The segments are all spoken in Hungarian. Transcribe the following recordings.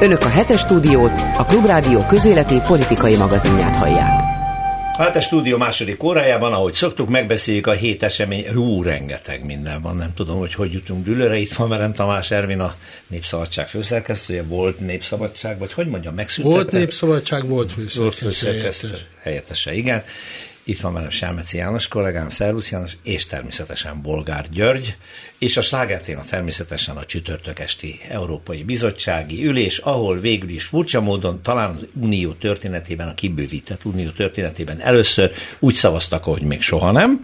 Önök a hetes stúdiót, a Klubrádió közéleti politikai magazinját hallják. Hát a stúdió második órájában, ahogy szoktuk, megbeszéljük a hét esemény. Hú, rengeteg minden van, nem tudom, hogy hogy jutunk dülőre. Itt van velem Tamás Ervin, a Népszabadság főszerkesztője. Volt Népszabadság, vagy hogy mondjam, megszűntette? Volt Népszabadság, volt főszerkesztő helyettese. Igen. Itt van velem Selmeci János kollégám, Szervusz János, és természetesen Bolgár György, és a slágertéma természetesen a csütörtök esti Európai Bizottsági Ülés, ahol végül is furcsa módon talán az Unió történetében, a kibővített Unió történetében először úgy szavaztak, hogy még soha nem,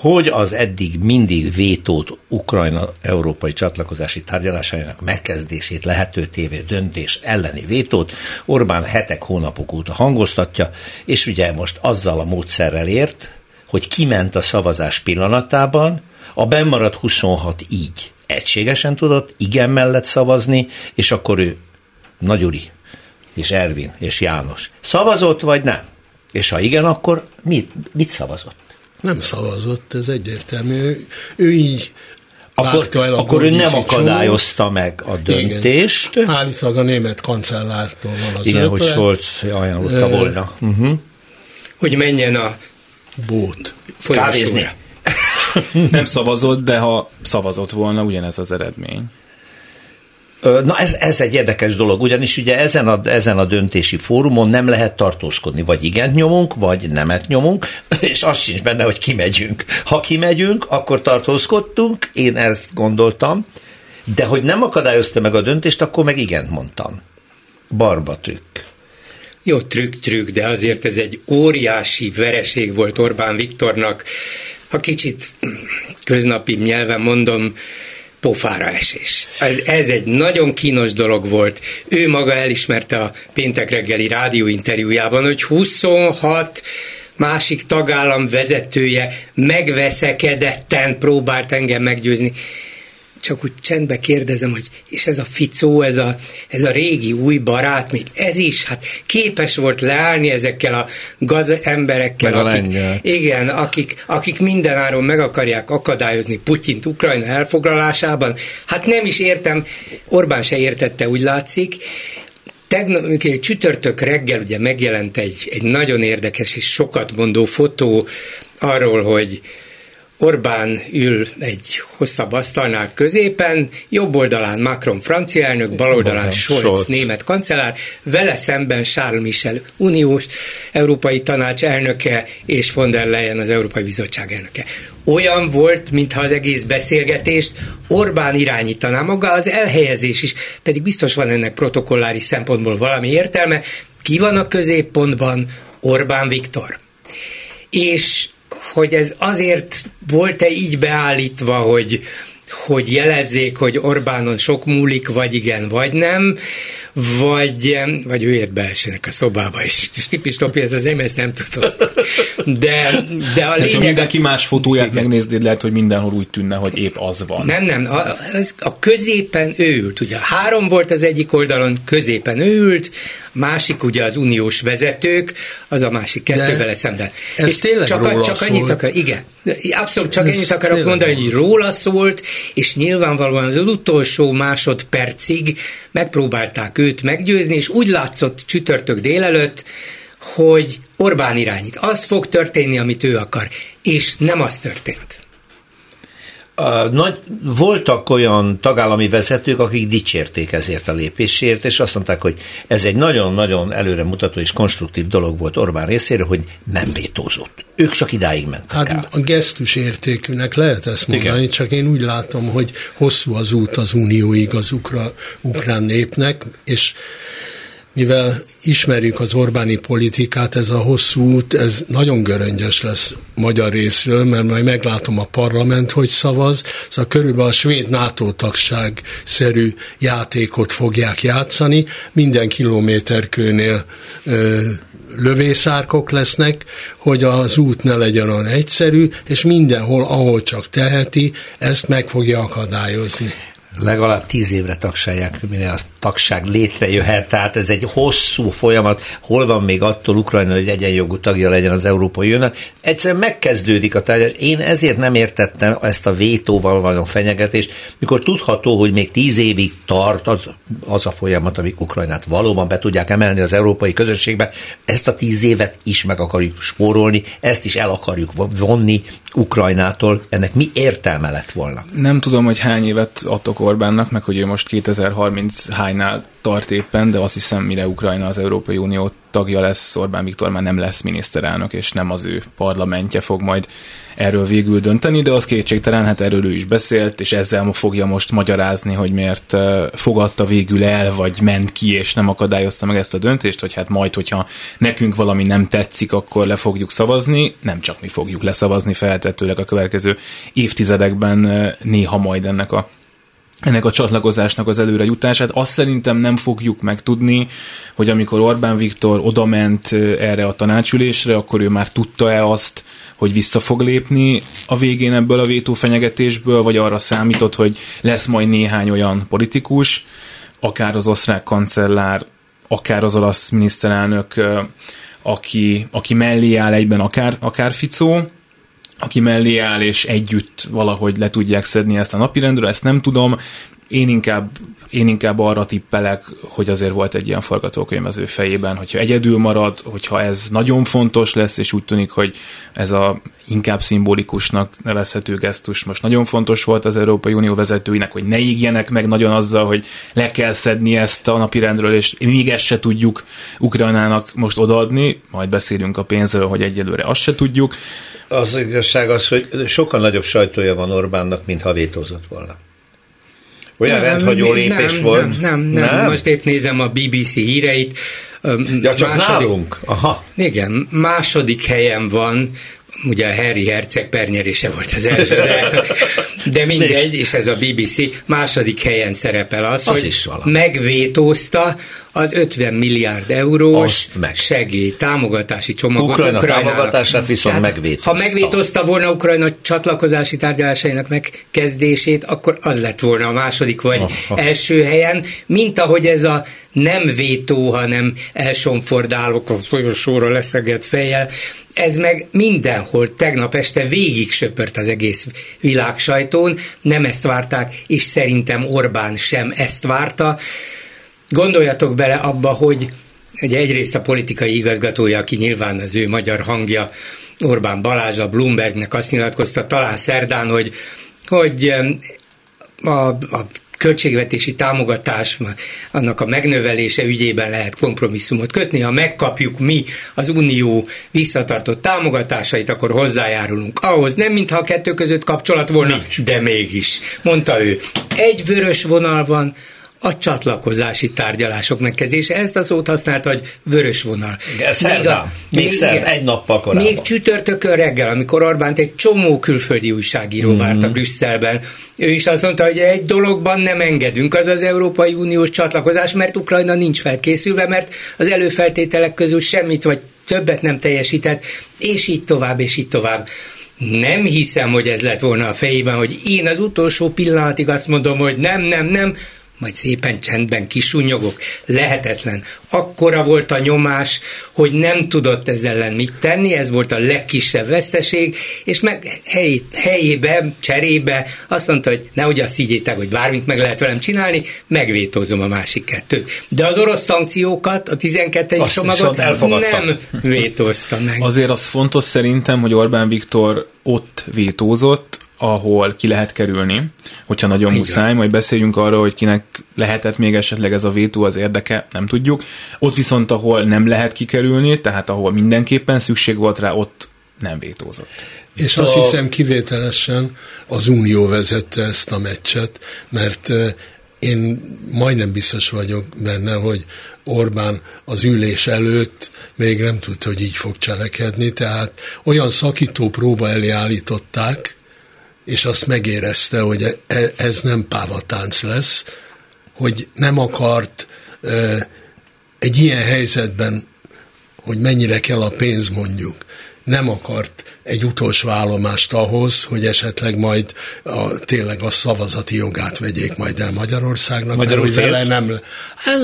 hogy az eddig mindig vétót Ukrajna európai csatlakozási tárgyalásainak megkezdését lehető tévé döntés elleni vétót Orbán hetek, hónapok óta hangoztatja, és ugye most azzal a módszerrel ért, hogy kiment a szavazás pillanatában, a bennmaradt 26 így egységesen tudott igen mellett szavazni, és akkor ő Nagyuri és Ervin és János szavazott, vagy nem? És ha igen, akkor mit, mit szavazott? Nem szavazott, ez egyértelmű. Ő, ő így akkor, el akkor ő nem akadályozta csomó. meg a döntést. Igen. Állítólag a német kancellártól van az Igen, ötlet. hogy Scholz ajánlotta uh, volna. Uh-huh. Hogy menjen a bót. Kávézni. nem szavazott, de ha szavazott volna, ugyanez az eredmény. Na ez, ez egy érdekes dolog, ugyanis ugye ezen a, ezen a döntési fórumon nem lehet tartózkodni, vagy igent nyomunk, vagy nemet nyomunk, és az sincs benne, hogy kimegyünk. Ha kimegyünk, akkor tartózkodtunk, én ezt gondoltam, de hogy nem akadályozta meg a döntést, akkor meg igent mondtam. Barba trükk. Jó, trükk, trükk, de azért ez egy óriási vereség volt Orbán Viktornak. Ha kicsit köznapi nyelven mondom, pofára esés. Ez, ez egy nagyon kínos dolog volt. Ő maga elismerte a péntek reggeli rádióinterjújában, hogy 26 másik tagállam vezetője megveszekedetten próbált engem meggyőzni csak úgy csendbe kérdezem, hogy és ez a Ficó, ez a, ez a régi új barát, még ez is, hát képes volt leállni ezekkel a gaz emberekkel, Meg akik, igen, akik, akik mindenáron meg akarják akadályozni Putyint Ukrajna elfoglalásában. Hát nem is értem, Orbán se értette, úgy látszik, Tegnap, csütörtök reggel ugye megjelent egy, egy nagyon érdekes és sokat mondó fotó arról, hogy Orbán ül egy hosszabb asztalnál középen, jobb oldalán Macron francia elnök, bal oldalán Scholz, Scholz német kancellár, vele szemben Charles Michel uniós Európai Tanács elnöke és von der Leyen az Európai Bizottság elnöke. Olyan volt, mintha az egész beszélgetést Orbán irányítaná maga, az elhelyezés is, pedig biztos van ennek protokollári szempontból valami értelme. Ki van a középpontban? Orbán Viktor. És hogy ez azért volt-e így beállítva, hogy, hogy jelezzék, hogy Orbánon sok múlik, vagy igen, vagy nem, vagy, vagy ő ért be a szobába, és Stipi Stopi, ez az én ezt nem tudom. De, de a lényeg... Ha mindenki más fotóját megnéznéd, lehet, hogy mindenhol úgy tűnne, hogy épp az van. Nem, nem, a, az, a középen ő ült, ugye három volt az egyik oldalon, középen ő ült, másik ugye az uniós vezetők, az a másik kettő vele szemben. Ez és tényleg csak, róla csak szólt. annyit akar, igen, abszolút csak ez ennyit akarok mondani, hogy róla szólt, és nyilvánvalóan az utolsó másodpercig megpróbálták őt meggyőzni, és úgy látszott csütörtök délelőtt, hogy Orbán irányít. Az fog történni, amit ő akar, és nem az történt. Nagy, voltak olyan tagállami vezetők, akik dicsérték ezért a lépésért, és azt mondták, hogy ez egy nagyon-nagyon előremutató és konstruktív dolog volt Orbán részéről, hogy nem vétózott. Ők csak idáig mentek Hát el. a gesztus értékűnek lehet ezt mondani, Igen. csak én úgy látom, hogy hosszú az út az unióig az ukra, ukrán népnek, és mivel ismerjük az Orbáni politikát, ez a hosszú út, ez nagyon göröngyös lesz magyar részről, mert majd meglátom a parlament, hogy szavaz, szóval körülbelül a svéd NATO tagság szerű játékot fogják játszani, minden kilométerkőnél ö, lövészárkok lesznek, hogy az út ne legyen olyan egyszerű, és mindenhol, ahol csak teheti, ezt meg fogja akadályozni legalább tíz évre tagsálják, mire a tagság létrejöhet, tehát ez egy hosszú folyamat, hol van még attól Ukrajna, hogy egyenjogú tagja legyen az Európai Uniónak. Egyszerűen megkezdődik a tárgyalás. Én ezért nem értettem ezt a vétóval való fenyegetést, mikor tudható, hogy még tíz évig tart az, az a folyamat, amik Ukrajnát valóban be tudják emelni az európai közösségbe. Ezt a tíz évet is meg akarjuk spórolni, ezt is el akarjuk vonni Ukrajnától. Ennek mi értelme lett volna? Nem tudom, hogy hány évet adtok Orbánnak, meg hogy ő most 2030 hánynál tart éppen, de azt hiszem, mire Ukrajna az Európai Unió tagja lesz, Orbán Viktor már nem lesz miniszterelnök, és nem az ő parlamentje fog majd erről végül dönteni, de az kétségtelen, hát erről ő is beszélt, és ezzel fogja most magyarázni, hogy miért fogadta végül el, vagy ment ki, és nem akadályozta meg ezt a döntést, hogy hát majd, hogyha nekünk valami nem tetszik, akkor le fogjuk szavazni, nem csak mi fogjuk leszavazni feltetőleg a következő évtizedekben néha majd ennek a ennek a csatlakozásnak az előre jutását. Azt szerintem nem fogjuk megtudni, hogy amikor Orbán Viktor odament erre a tanácsülésre, akkor ő már tudta-e azt, hogy vissza fog lépni a végén ebből a vétófenyegetésből, vagy arra számított, hogy lesz majd néhány olyan politikus, akár az osztrák kancellár, akár az olasz miniszterelnök, aki, aki mellé áll egyben akár, akár Ficó, aki mellé áll, és együtt valahogy le tudják szedni ezt a napirendről, ezt nem tudom. Én inkább, én inkább arra tippelek, hogy azért volt egy ilyen forgatókönyv az ő fejében, hogyha egyedül marad, hogyha ez nagyon fontos lesz, és úgy tűnik, hogy ez a inkább szimbolikusnak nevezhető gesztus most nagyon fontos volt az Európai Unió vezetőinek, hogy ne ígjenek meg nagyon azzal, hogy le kell szedni ezt a napirendről, és még ezt se tudjuk Ukrajnának most odaadni, majd beszélünk a pénzről, hogy egyelőre azt se tudjuk. Az igazság az, hogy sokkal nagyobb sajtója van Orbánnak, mint ha vétózott volna. Olyan nem, rendhagyó lépés nem, volt. Nem, nem, nem, nem. Most épp nézem a BBC híreit. Ja, csak második, nálunk? Aha. Igen, második helyen van ugye a Harry Herceg pernyerése volt az első, de, de mindegy, és ez a BBC második helyen szerepel az, az hogy megvétózta az 50 milliárd eurós meg. segély, támogatási csomagot Ukrajna Ukrajnának. támogatását viszont Tehát, megvétózta. Ha megvétózta volna Ukrajna csatlakozási tárgyalásainak megkezdését, akkor az lett volna a második vagy Aha. első helyen, mint ahogy ez a nem vétó, hanem elsomfordálok a folyosóra leszegett fejjel, ez meg mindenhol tegnap este végig söpört az egész világ sajtón, nem ezt várták, és szerintem Orbán sem ezt várta. Gondoljatok bele abba, hogy ugye egyrészt a politikai igazgatója, aki nyilván az ő magyar hangja, Orbán Balázs, a Bloombergnek azt nyilatkozta talán szerdán, hogy, hogy a, a költségvetési támogatás, annak a megnövelése ügyében lehet kompromisszumot kötni. Ha megkapjuk mi az Unió visszatartott támogatásait, akkor hozzájárulunk ahhoz. Nem mintha a kettő között kapcsolat volna, Nincs. de mégis, mondta ő. Egy vörös vonal van, a csatlakozási tárgyalások megkezdése. Ezt a szót használt, hogy vörös vonal. Igen, még, a, még, egy nappal korábban. Még csütörtökön reggel, amikor Orbánt egy csomó külföldi újságíró mm-hmm. várta Brüsszelben, ő is azt mondta, hogy egy dologban nem engedünk, az az Európai Uniós csatlakozás, mert Ukrajna nincs felkészülve, mert az előfeltételek közül semmit vagy többet nem teljesített, és így tovább, és így tovább. Nem hiszem, hogy ez lett volna a fejében, hogy én az utolsó pillanatig azt mondom, hogy nem, nem, nem, majd szépen csendben kisunyogok. Lehetetlen. Akkora volt a nyomás, hogy nem tudott ezzel ellen mit tenni, ez volt a legkisebb veszteség, és meg hely, helyébe, cserébe azt mondta, hogy nehogy azt higgyétek, hogy bármit meg lehet velem csinálni, megvétózom a másik kettőt. De az orosz szankciókat, a 12. Azt csomagot nem vétózta meg. Azért az fontos szerintem, hogy Orbán Viktor ott vétózott, ahol ki lehet kerülni, hogyha nagyon Igen. muszáj, majd beszéljünk arról, hogy kinek lehetett még esetleg ez a vétó az érdeke, nem tudjuk. Ott viszont, ahol nem lehet kikerülni, tehát ahol mindenképpen szükség volt rá, ott nem vétózott. És azt hiszem kivételesen az Unió vezette ezt a meccset, mert én majdnem biztos vagyok benne, hogy Orbán az ülés előtt még nem tudta, hogy így fog cselekedni, tehát olyan szakító próba elé állították, és azt megérezte, hogy e, e, ez nem pávatánc lesz, hogy nem akart egy ilyen helyzetben, hogy mennyire kell a pénz mondjuk, nem akart egy utolsó állomást ahhoz, hogy esetleg majd a, tényleg a szavazati jogát vegyék majd el Magyarországnak. Magyarul vele nem, hát,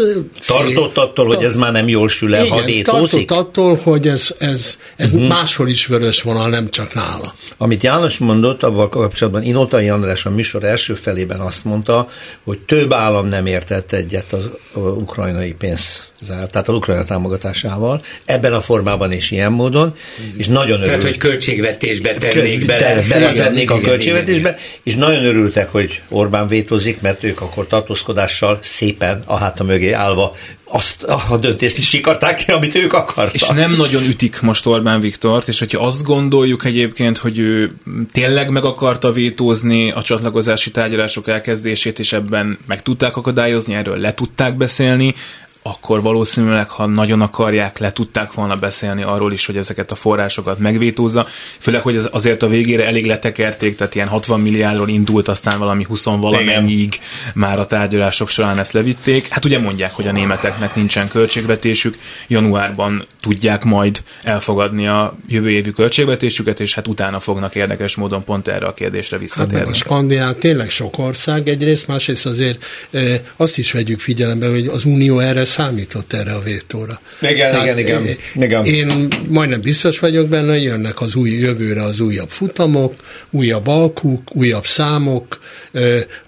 tartott attól, hogy ez már nem jól sül el, igen, ha vétózik? tartott attól, hogy ez, ez, ez uh-huh. máshol is vörös vonal, nem csak nála. Amit János mondott, avval kapcsolatban Inotai András a műsor első felében azt mondta, hogy több állam nem értett egyet az, ukrajnai pénz tehát az Ukrajna támogatásával, ebben a formában és ilyen módon, és nagyon Tehát, hogy költségvetésbe tennék bele. Beletennék a költségvetésbe, és nagyon örültek, hogy Orbán vétózik, mert ők akkor tartózkodással szépen a háta mögé állva azt a döntést is sikarták ki, amit ők akartak. És nem nagyon ütik most Orbán Viktort, és hogyha azt gondoljuk egyébként, hogy ő tényleg meg akarta vétózni a csatlakozási tárgyalások elkezdését, és ebben meg tudták akadályozni, erről le tudták beszélni, akkor valószínűleg, ha nagyon akarják, le tudták volna beszélni arról is, hogy ezeket a forrásokat megvétózza. Főleg, hogy azért a végére elég letekerték, tehát ilyen 60 milliárdról indult, aztán valami 20 valamennyiig már a tárgyalások során ezt levitték. Hát ugye mondják, hogy a németeknek nincsen költségvetésük, januárban tudják majd elfogadni a jövő évű költségvetésüket, és hát utána fognak érdekes módon pont erre a kérdésre visszatérni. Hát a Skandián tényleg sok ország egyrészt, másrészt azért e, azt is vegyük figyelembe, hogy az Unió erre számított erre a vétóra. Igen, Tehát igen, igen, igen. Én majdnem biztos vagyok benne, hogy jönnek az új jövőre az újabb futamok, újabb alkuk, újabb számok,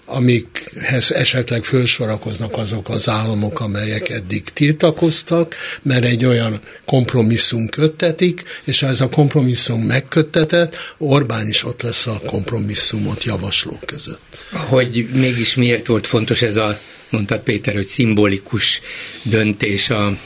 amikhez esetleg felsorakoznak azok az államok, amelyek eddig tiltakoztak, mert egy olyan kompromisszum köttetik, és ha ez a kompromisszum megköttetett, Orbán is ott lesz a kompromisszumot javaslók között. Hogy mégis miért volt fontos ez a mondtad Péter, hogy szimbolikus döntés a,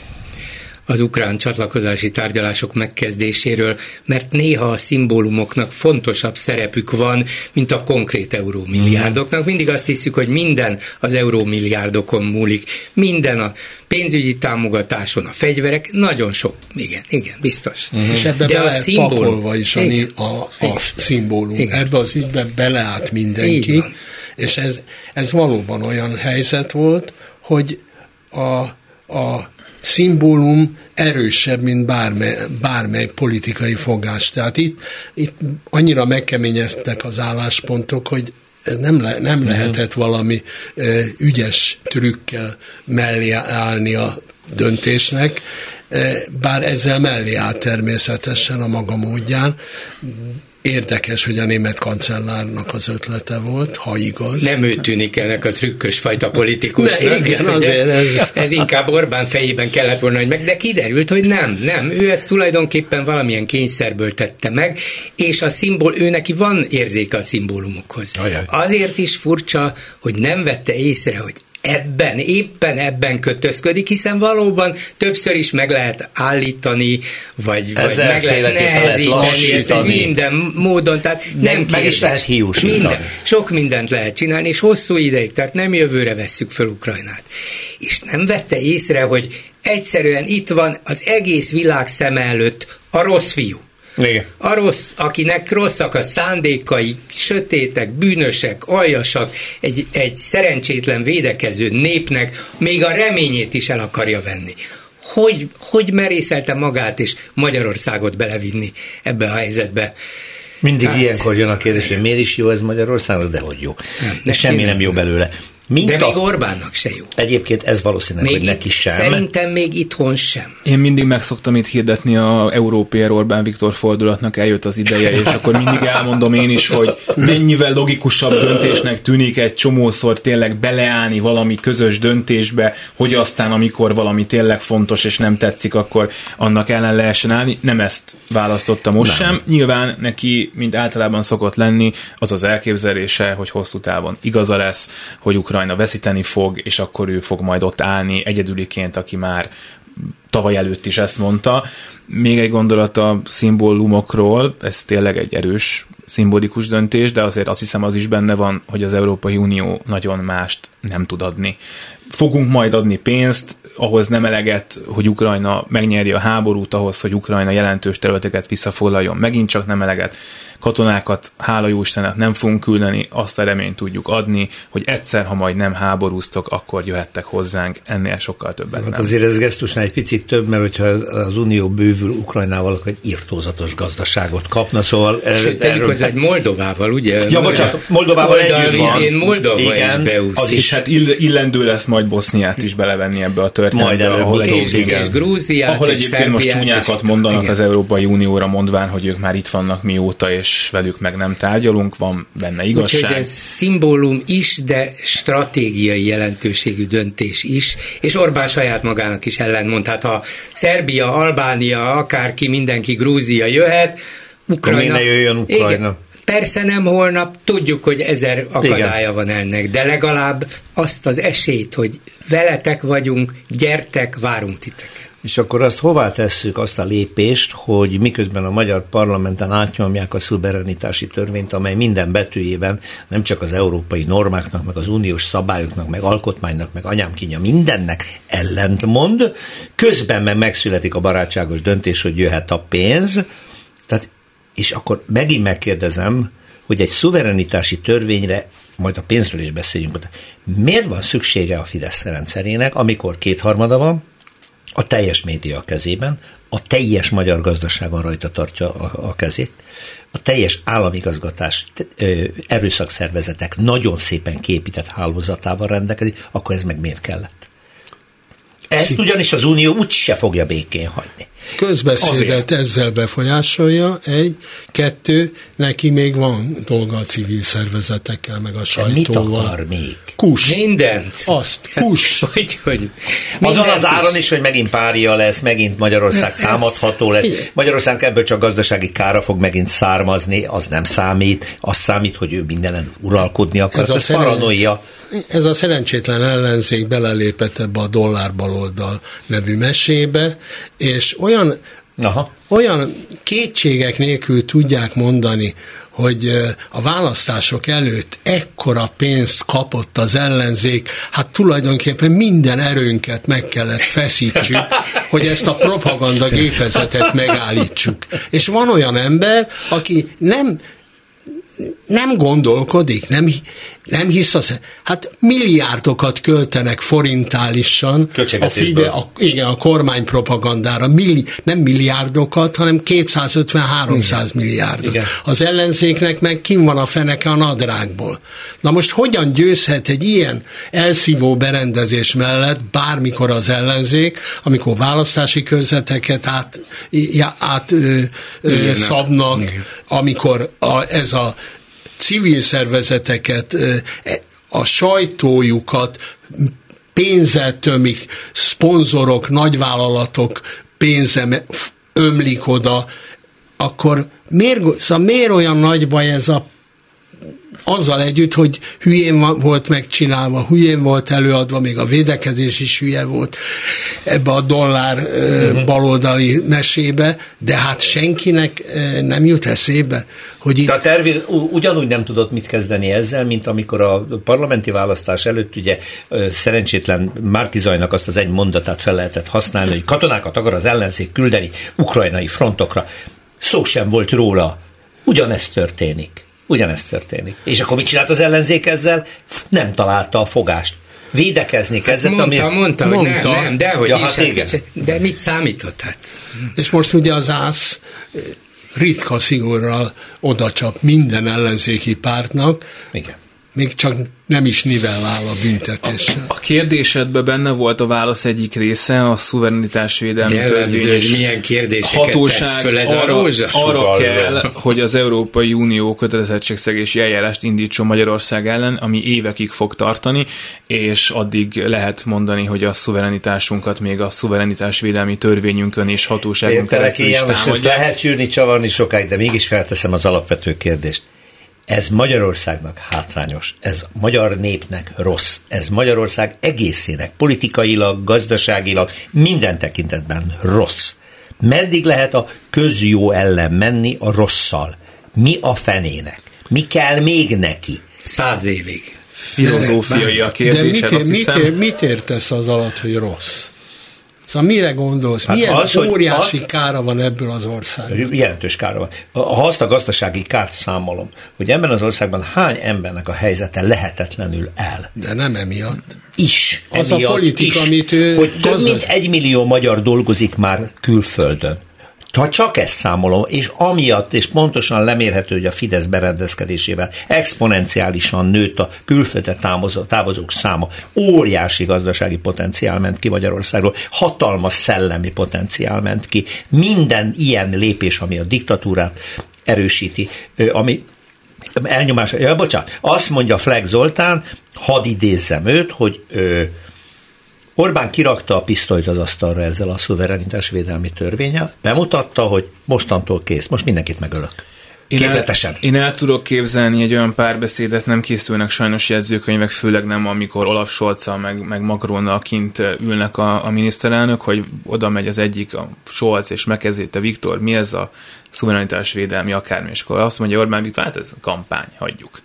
az ukrán csatlakozási tárgyalások megkezdéséről, mert néha a szimbólumoknak fontosabb szerepük van, mint a konkrét eurómilliárdoknak. Mindig azt hiszük, hogy minden az eurómilliárdokon múlik, minden a pénzügyi támogatáson, a fegyverek, nagyon sok. Igen, igen, biztos. Uh-huh. És ebbe De bele a szimbólum is a, a, a szimbólum. Igen. Ebbe az ügybe beleállt mindenki. És ez, ez valóban olyan helyzet volt, hogy a, a szimbólum erősebb, mint bármely, bármely politikai fogás. Tehát itt, itt annyira megkeményeztek az álláspontok, hogy nem, le, nem lehetett valami e, ügyes trükkel mellé állni a döntésnek, bár ezzel mellé áll természetesen a maga módján, Érdekes, hogy a német kancellárnak az ötlete volt, ha igaz. Nem ő tűnik ennek a trükkös fajta politikusnak. De igen, azért ez... ez inkább Orbán fejében kellett volna, hogy meg, de kiderült, hogy nem, nem. Ő ezt tulajdonképpen valamilyen kényszerből tette meg, és a szimbol, ő neki van érzéke a szimbólumokhoz. Ajaj. Azért is furcsa, hogy nem vette észre, hogy ebben, éppen ebben kötözködik, hiszen valóban többször is meg lehet állítani, vagy, vagy meg lehet nehezíteni, minden módon, tehát nem, nem meg is lehet Minden, sok mindent lehet csinálni, és hosszú ideig, tehát nem jövőre vesszük fel Ukrajnát. És nem vette észre, hogy egyszerűen itt van az egész világ szem előtt a rossz fiú. Igen. A rossz, akinek rosszak a szándékai, sötétek, bűnösek, aljasak, egy, egy szerencsétlen védekező népnek még a reményét is el akarja venni. Hogy, hogy merészelte magát és Magyarországot belevinni ebbe a helyzetbe? Mindig hát, ilyenkor jön a kérdés, hogy miért is jó ez Magyarország, de hogy jó. Nem, de semmi nem jó belőle. Mint De a... még Orbánnak se jó. Egyébként ez valószínűleg, még hogy neki sem. Szerintem még itthon sem. Én mindig meg szoktam itt hirdetni a Európér Orbán Viktor fordulatnak eljött az ideje, és akkor mindig elmondom én is, hogy mennyivel logikusabb döntésnek tűnik egy csomószor tényleg beleállni valami közös döntésbe, hogy aztán amikor valami tényleg fontos és nem tetszik, akkor annak ellen lehessen állni. Nem ezt választotta most nem. sem. Nyilván neki, mint általában szokott lenni, az az elképzelése, hogy hosszú távon igaza lesz, hogy Ukrajna Ukrajna veszíteni fog, és akkor ő fog majd ott állni egyedüliként, aki már tavaly előtt is ezt mondta. Még egy gondolat a szimbólumokról, ez tényleg egy erős szimbolikus döntés, de azért azt hiszem az is benne van, hogy az Európai Unió nagyon mást nem tud adni. Fogunk majd adni pénzt, ahhoz nem eleget, hogy Ukrajna megnyerje a háborút, ahhoz, hogy Ukrajna jelentős területeket visszafoglaljon, megint csak nem eleget. Katonákat, hála jó Istennek nem fogunk küldeni, azt a reményt tudjuk adni, hogy egyszer, ha majd nem háborúztok, akkor jöhettek hozzánk, ennél sokkal többet Hát nem. azért ez gesztusnál egy picit több, mert hogyha az Unió bővül Ukrajnával, akkor egy irtózatos gazdaságot kapna, szóval... Sőt, tegyük hozzá, egy Moldovával, ugye? Ja, bocsánat, Moldovával együtt van. Moldova Igen, is az beúszik. És hát ill- illendő lesz majd Boszniát is belevenni ebbe a történetbe, ahol, egyébként, és, Grúziát, ahol egyébként most csúnyákat mondanak igen. az Európai Unióra, mondván, hogy ők már itt vannak mióta, és velük meg nem tárgyalunk, van benne igazság. Úgyhogy ez szimbólum is, de stratégiai jelentőségű döntés is, és Orbán saját magának is ellentmond. Hát ha Szerbia, Albánia, akárki, mindenki, Grúzia jöhet, Ukrajna... ne jöjjön Ukrajna? Igen, persze nem holnap, tudjuk, hogy ezer akadálya Igen. van ennek, de legalább azt az esélyt, hogy veletek vagyunk, gyertek, várunk titeket. És akkor azt hová tesszük azt a lépést, hogy miközben a magyar parlamenten átnyomják a szuverenitási törvényt, amely minden betűjében nem csak az európai normáknak, meg az uniós szabályoknak, meg alkotmánynak, meg anyám kínja mindennek ellentmond, közben meg megszületik a barátságos döntés, hogy jöhet a pénz, tehát, és akkor megint megkérdezem, hogy egy szuverenitási törvényre, majd a pénzről is beszéljünk, miért van szüksége a Fidesz rendszerének, amikor kétharmada van, a teljes média a kezében, a teljes magyar gazdaságon rajta tartja a, a kezét, a teljes államigazgatás, ö, erőszakszervezetek nagyon szépen képített hálózatával rendelkezik, akkor ez meg miért kellett? Ezt ugyanis az Unió úgyse fogja békén hagyni. Közbeszédet ezzel befolyásolja, egy, kettő, neki még van dolga a civil szervezetekkel, meg a De mit sajtóval. akar még? Kus. Mindent. Azt, kus. Hogy, hogy Azon az áron is. is, hogy megint pária lesz, megint Magyarország támadható lesz. Igen. Magyarország ebből csak gazdasági kára fog megint származni, az nem számít. Az számít, hogy ő mindenen uralkodni akar. Ez, a ez paranoia. Ez a szerencsétlen ellenzék belelépett ebbe a dollár baloldal nevű mesébe, és olyan, Aha. olyan kétségek nélkül tudják mondani, hogy a választások előtt ekkora pénzt kapott az ellenzék, hát tulajdonképpen minden erőnket meg kellett feszítsük, hogy ezt a propaganda gépezetet megállítsuk. És van olyan ember, aki nem nem gondolkodik, nem, nem hisz az, hát milliárdokat költenek forintálisan a. Fide, a, igen, a kormány propagandára, milli, nem milliárdokat, hanem 250-300 milliárdot. Igen. Az ellenzéknek meg kim van a feneke a nadrágból. Na most hogyan győzhet egy ilyen elszívó berendezés mellett bármikor az ellenzék, amikor választási körzeteket át, já- át ö, ö, szabnak, Igen. amikor a, ez a civil szervezeteket, e- a sajtójukat pénzzel tömik, szponzorok, nagyvállalatok pénze ömlik oda, akkor miért, szóval miért olyan nagy baj ez a azzal együtt, hogy hülyén volt megcsinálva, hülyén volt előadva, még a védekezés is hülye volt ebbe a dollár uh-huh. baloldali mesébe, de hát senkinek nem jut eszébe, hogy itt Tehát Ervin ugyanúgy nem tudott mit kezdeni ezzel, mint amikor a parlamenti választás előtt ugye szerencsétlen Márki Zajnak azt az egy mondatát fel lehetett használni, hogy katonákat akar az ellenzék küldeni ukrajnai frontokra. Szó sem volt róla. Ugyanezt történik. Ugyanezt történik. És akkor mit csinált az ellenzék ezzel? Nem találta a fogást. Védekezni kezdett, Mondta, ami... mondta, hogy Mondta. nem, nem, de hogy Ja, is. hát igen. De mit számított? Hát? És most ugye az ÁSZ ritka szigorral odacsap minden ellenzéki pártnak, Igen. Még csak nem is nivellál a büntetéssel. A kérdésedben benne volt a válasz egyik része, a szuverenitásvédelmi törvény hogy milyen kérdéseket tesz hatóság föl ez arra, a rózsa. arra kell, hogy az Európai Unió kötelezettségszegési eljárást indítson Magyarország ellen, ami évekig fog tartani, és addig lehet mondani, hogy a szuverenitásunkat még a szuverenitásvédelmi törvényünkön és hatóságon Értelek keresztül is ilyen, most ezt lehet sűrni, csavarni sokáig, de mégis felteszem az alapvető kérdést. Ez Magyarországnak hátrányos, ez magyar népnek rossz, ez Magyarország egészének politikailag, gazdaságilag, minden tekintetben rossz. Meddig lehet a közjó ellen menni a rosszal? Mi a fenének? Mi kell még neki? Száz évig. Filozófiai a De kérdésed, mit, azt mit, hiszem. mit értesz az alatt, hogy rossz? Szóval mire gondolsz? Hát Milyen az, óriási hogy kára van ebből az országban? Jelentős kára van. Ha azt a gazdasági kárt számolom, hogy ebben az országban hány embernek a helyzete lehetetlenül el. De nem emiatt. Is. Az emiatt a politika, is, amit ő Hogy több mint egy millió magyar dolgozik már külföldön. Ha csak ezt számolom, és amiatt, és pontosan lemérhető, hogy a Fidesz berendezkedésével exponenciálisan nőtt a külföldre távozó, távozók száma, óriási gazdasági potenciál ment ki Magyarországról, hatalmas szellemi potenciál ment ki. Minden ilyen lépés, ami a diktatúrát erősíti, ami elnyomás, ja, bocsánat, azt mondja Fleck Zoltán, hadd idézzem őt, hogy ö, Orbán kirakta a pisztolyt az asztalra ezzel a szuverenitásvédelmi törvénye, bemutatta, hogy mostantól kész, most mindenkit megölök. Én el, én el tudok képzelni egy olyan párbeszédet, nem készülnek sajnos jegyzőkönyvek, főleg nem, amikor Olaf scholz meg, meg Macronnal kint ülnek a, a miniszterelnök, hogy oda megy az egyik, a Scholz, és megkezdít te Viktor, mi ez a szuverenitásvédelmi akármi, és akkor azt mondja Orbán Viktor, hát ez a kampány, hagyjuk.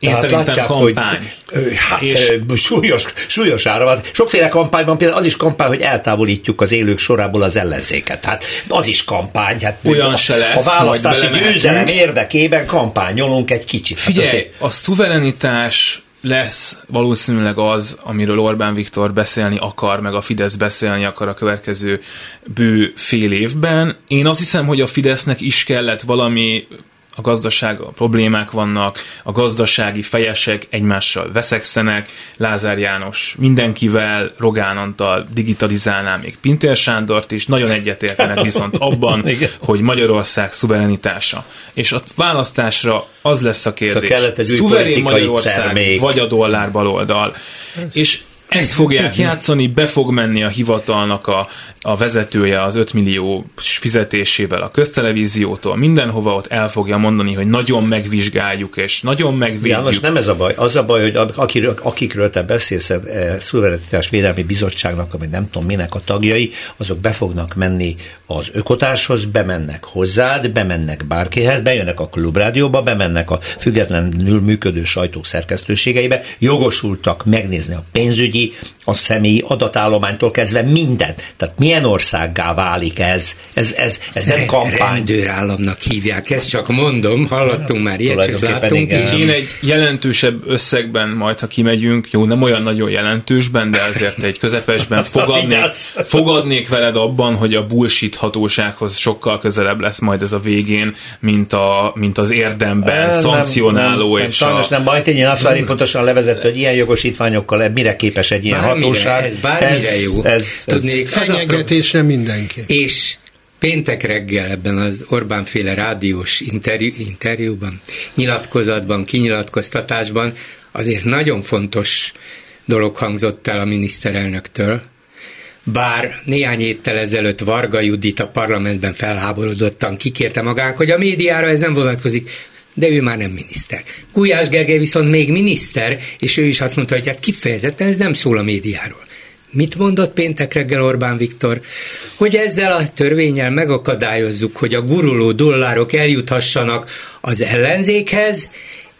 Én Tehát szerintem látják, kampány. Hogy, hát, és... súlyos, súlyos ára van. Sokféle kampányban például az is kampány, hogy eltávolítjuk az élők sorából az ellenzéket. Hát az is kampány. Hát Olyan se lesz. A választási győzelem érdekében kampányolunk egy kicsit. Hát Figyelj, hát azért... a szuverenitás lesz valószínűleg az, amiről Orbán Viktor beszélni akar, meg a Fidesz beszélni akar a következő bő fél évben. Én azt hiszem, hogy a Fidesznek is kellett valami a gazdaság, a problémák vannak, a gazdasági fejesek egymással veszekszenek, Lázár János mindenkivel, Rogán Antal digitalizálná még Pintér Sándort is, nagyon egyetértenek viszont abban, hogy Magyarország szuverenitása. És a választásra az lesz a kérdés. Szóval Szuverén Magyarország, termék. vagy a dollár baloldal. És ezt fogják játszani, be fog menni a hivatalnak a, a vezetője az 5 millió fizetésével a köztelevíziótól, mindenhova ott el fogja mondani, hogy nagyon megvizsgáljuk, és nagyon megvédjük. János, nem ez a baj. Az a baj, hogy akiről, akikről te beszélsz, e, Szuverenitás Védelmi Bizottságnak, vagy nem tudom minek a tagjai, azok be fognak menni az ökotárshoz, bemennek hozzád, bemennek bárkihez, bejönnek a klubrádióba, bemennek a függetlenül működő sajtók szerkesztőségeibe, jogosultak megnézni a pénzügyi pénzügyi, a személyi adatállománytól kezdve mindent. Tehát milyen országgá válik ez? Ez, ez, ez nem kampány. Rendőrállamnak hívják ezt, csak mondom, hallottunk már ilyet, csak láttunk is. Én egy jelentősebb összegben majd, ha kimegyünk, jó, nem olyan nagyon jelentősben, de azért egy közepesben fogadnék, fogadnék veled abban, hogy a bullshit hatósághoz sokkal közelebb lesz majd ez a végén, mint, a, mint az érdemben nem, szankcionáló. Nem, nem, és sajnos a... nem baj, én azt várom pontosan levezett, hogy ilyen jogosítványokkal mire képes egy ilyen bármire, hatóság. Ez bármire ez, jó. Ez, ez, Tudnék, fenyegetésre mindenki. És péntek reggel ebben az Orbán féle rádiós interjú, interjúban, nyilatkozatban, kinyilatkoztatásban azért nagyon fontos dolog hangzott el a miniszterelnöktől, bár néhány héttel ezelőtt Varga Judit a parlamentben felháborodottan kikérte magának, hogy a médiára ez nem vonatkozik de ő már nem miniszter. Gulyás Gergely viszont még miniszter, és ő is azt mondta, hogy hát kifejezetten ez nem szól a médiáról. Mit mondott péntek reggel Orbán Viktor? Hogy ezzel a törvényel megakadályozzuk, hogy a guruló dollárok eljuthassanak az ellenzékhez,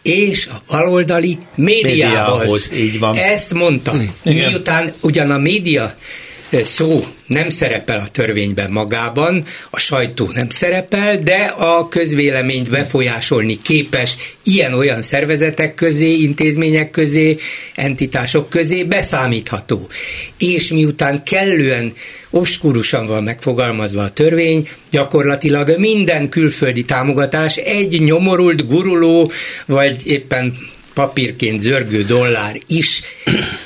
és a baloldali médiához. médiához így van. Ezt mondta. Igen. Miután ugyan a média szó nem szerepel a törvényben magában, a sajtó nem szerepel, de a közvéleményt befolyásolni képes ilyen-olyan szervezetek közé, intézmények közé, entitások közé beszámítható. És miután kellően obskurusan van megfogalmazva a törvény, gyakorlatilag minden külföldi támogatás egy nyomorult, guruló, vagy éppen papírként zörgő dollár is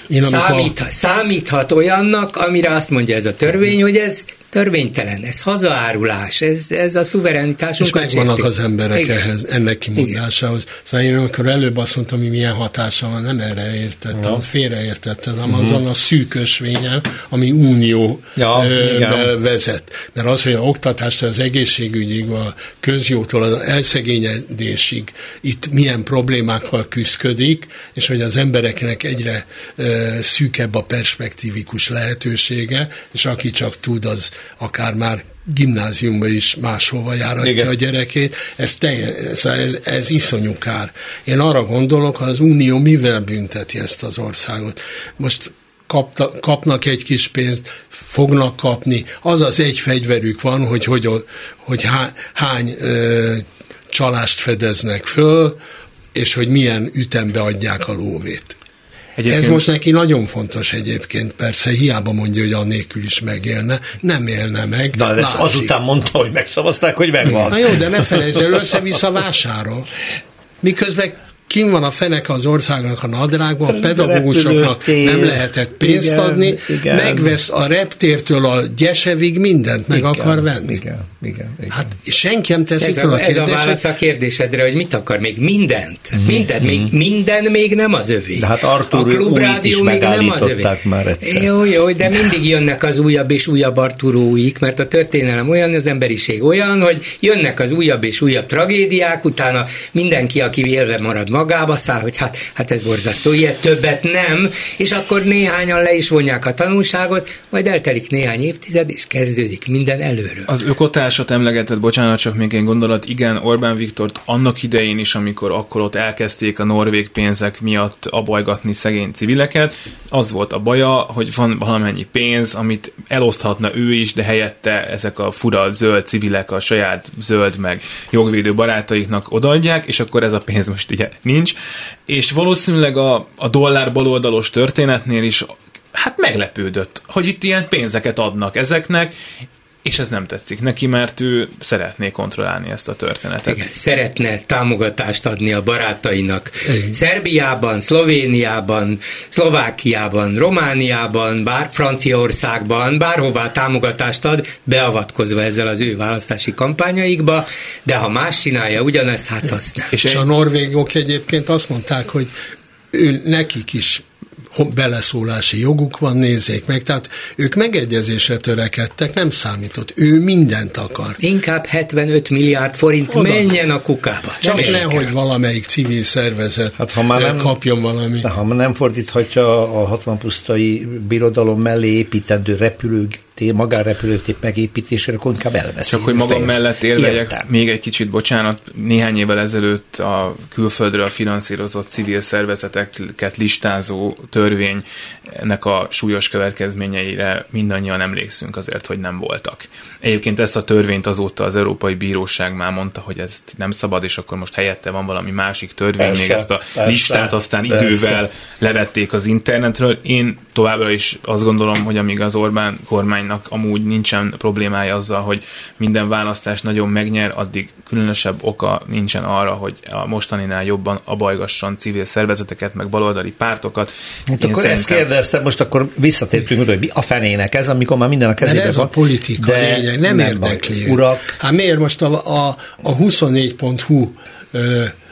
Én számít, amikor... számíthat olyannak, amire azt mondja ez a törvény, hogy ez törvénytelen, ez hazaárulás, ez, ez a szuverenitásunk. És megvannak az emberek Igen. ehhez, ennek kimondásához. Igen. Szóval én amikor előbb azt mondtam, hogy milyen hatása van, nem erre értettem, uh-huh. félreértettem, hanem uh-huh. azon a szűkösvényen, ami unió ja, ö, vezet. Mert az, hogy a oktatástól az egészségügyig, a közjótól az elszegényedésig itt milyen problémákkal küzdik, és hogy az embereknek egyre ö, szűkebb a perspektívikus lehetősége, és aki csak tud, az akár már gimnáziumba is máshova járatja Igen. a gyerekét, ez, teljes, ez, ez iszonyú kár. Én arra gondolok, hogy az Unió mivel bünteti ezt az országot. Most kapta, kapnak egy kis pénzt, fognak kapni. Az az egy fegyverük van, hogy, hogy, hogy hány, hány ö, csalást fedeznek föl, és hogy milyen ütembe adják a lóvét. Egyébként... Ez most neki nagyon fontos egyébként, persze hiába mondja, hogy annélkül is megélne, nem élne meg. Na, de ezt azután mondta, hogy megszavazták, hogy megvan. Na jó, de ne felejtsd el, össze-vissza vásárol. Miközben kim van a fenek az országnak a nadrágban, a pedagógusoknak nem lehetett pénzt igen, adni, igen. megvesz a reptértől a gyesevig mindent meg igen, akar venni. Igen, igen, igen. Hát senki nem teszi ez fel a, a kérdést. Ez a válasz a kérdésedre, hogy mit akar még? Mindent. Mm-hmm. Minden, még, mhm. minden még nem az övé. De hát Artur a klubrádió még nem az övé. már egyszer. Jó, jó, de mindig jönnek az újabb és újabb Arturóik, mert a történelem olyan, az emberiség olyan, hogy jönnek az újabb és újabb tragédiák, utána mindenki, aki élve marad magába száll, hogy hát, hát ez borzasztó, ilyet többet nem, és akkor néhányan le is vonják a tanulságot, majd eltelik néhány évtized, és kezdődik minden előről. Az ökotársat emlegetett, bocsánat, csak még egy gondolat, igen, Orbán Viktort annak idején is, amikor akkor ott elkezdték a norvég pénzek miatt abajgatni szegény civileket, az volt a baja, hogy van valamennyi pénz, amit eloszthatna ő is, de helyette ezek a fura zöld civilek a saját zöld meg jogvédő barátaiknak odaadják, és akkor ez a pénz most ugye nincs, és valószínűleg a, a dollár baloldalos történetnél is hát meglepődött, hogy itt ilyen pénzeket adnak ezeknek, és ez nem tetszik neki, mert ő szeretné kontrollálni ezt a történetet. Igen, szeretne támogatást adni a barátainak. Igen. Szerbiában, Szlovéniában, Szlovákiában, Romániában, bár Franciaországban, bárhová támogatást ad, beavatkozva ezzel az ő választási kampányaikba, de ha más csinálja ugyanezt, hát azt nem. És, és a norvégok egyébként azt mondták, hogy ő, nekik is beleszólási joguk van, nézzék meg. Tehát ők megegyezésre törekedtek, nem számított. Ő mindent akar. Inkább 75 milliárd forint Oda. menjen a kukába. Csak nehogy valamelyik civil szervezet hát, ha már nem, kapjon valami. Ha nem fordíthatja a 60 pusztai birodalom mellé építendő repülő magánrepülőtép megépítésére, akkor inkább elvesz. Csak hogy magam mellett érveljek, még egy kicsit, bocsánat, néhány évvel ezelőtt a külföldről finanszírozott civil szervezeteket listázó törvénynek a súlyos következményeire mindannyian emlékszünk azért, hogy nem voltak. Egyébként ezt a törvényt azóta az Európai Bíróság már mondta, hogy ezt nem szabad, és akkor most helyette van valami másik törvény, persze, még ezt a persze, listát aztán persze. idővel levették az internetről. Én továbbra is azt gondolom, hogy amíg az Orbán kormánynak amúgy nincsen problémája azzal, hogy minden választás nagyon megnyer, addig különösebb oka nincsen arra, hogy a mostaninál jobban abajgasson civil szervezeteket, meg baloldali pártokat. Hát akkor szerintem... ezt kérdeztem, most akkor visszatértünk oda, hogy mi a fenének ez, amikor már minden a kezében ez van. a politika de lényeg, nem, nem érdekli. Urak. Hát miért most a, a, a 24.hu tulajdonosát.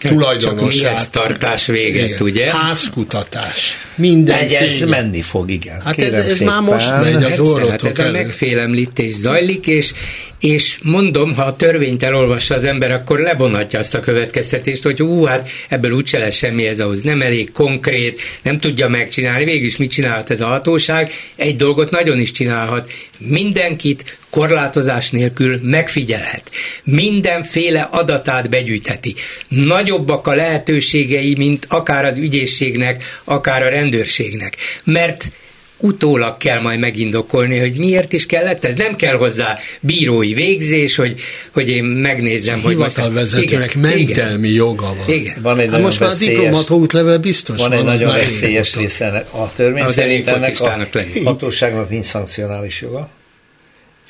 Csak tartás véget, igen. ugye? Házkutatás. Minden Egy, ez menni fog, igen. Hát ez, ez már most megy az orrotok hát ez a megfélemlítés zajlik, és, és mondom, ha a törvényt elolvassa az ember, akkor levonhatja azt a következtetést, hogy hú, hát ebből úgyse lesz semmi, ez ahhoz nem elég konkrét, nem tudja megcsinálni. Végül is mit csinálhat ez a hatóság? Egy dolgot nagyon is csinálhat. Mindenkit korlátozás nélkül megfigyelhet. Mindenféle adatát begyűjtheti. Nagyobbak a lehetőségei, mint akár az ügyészségnek, akár a rendőrségnek. Mert utólag kell majd megindokolni, hogy miért is kellett ez. Nem kell hozzá bírói végzés, hogy, hogy én megnézem, hogy most... Hivatalvezetőnek mentelmi igen, joga van. Igen. van egy hát most már a diplomata útlevel biztos van. Van egy nagyon veszélyes része a törvény az szerint ennek a lenni. hatóságnak nincs szankcionális joga,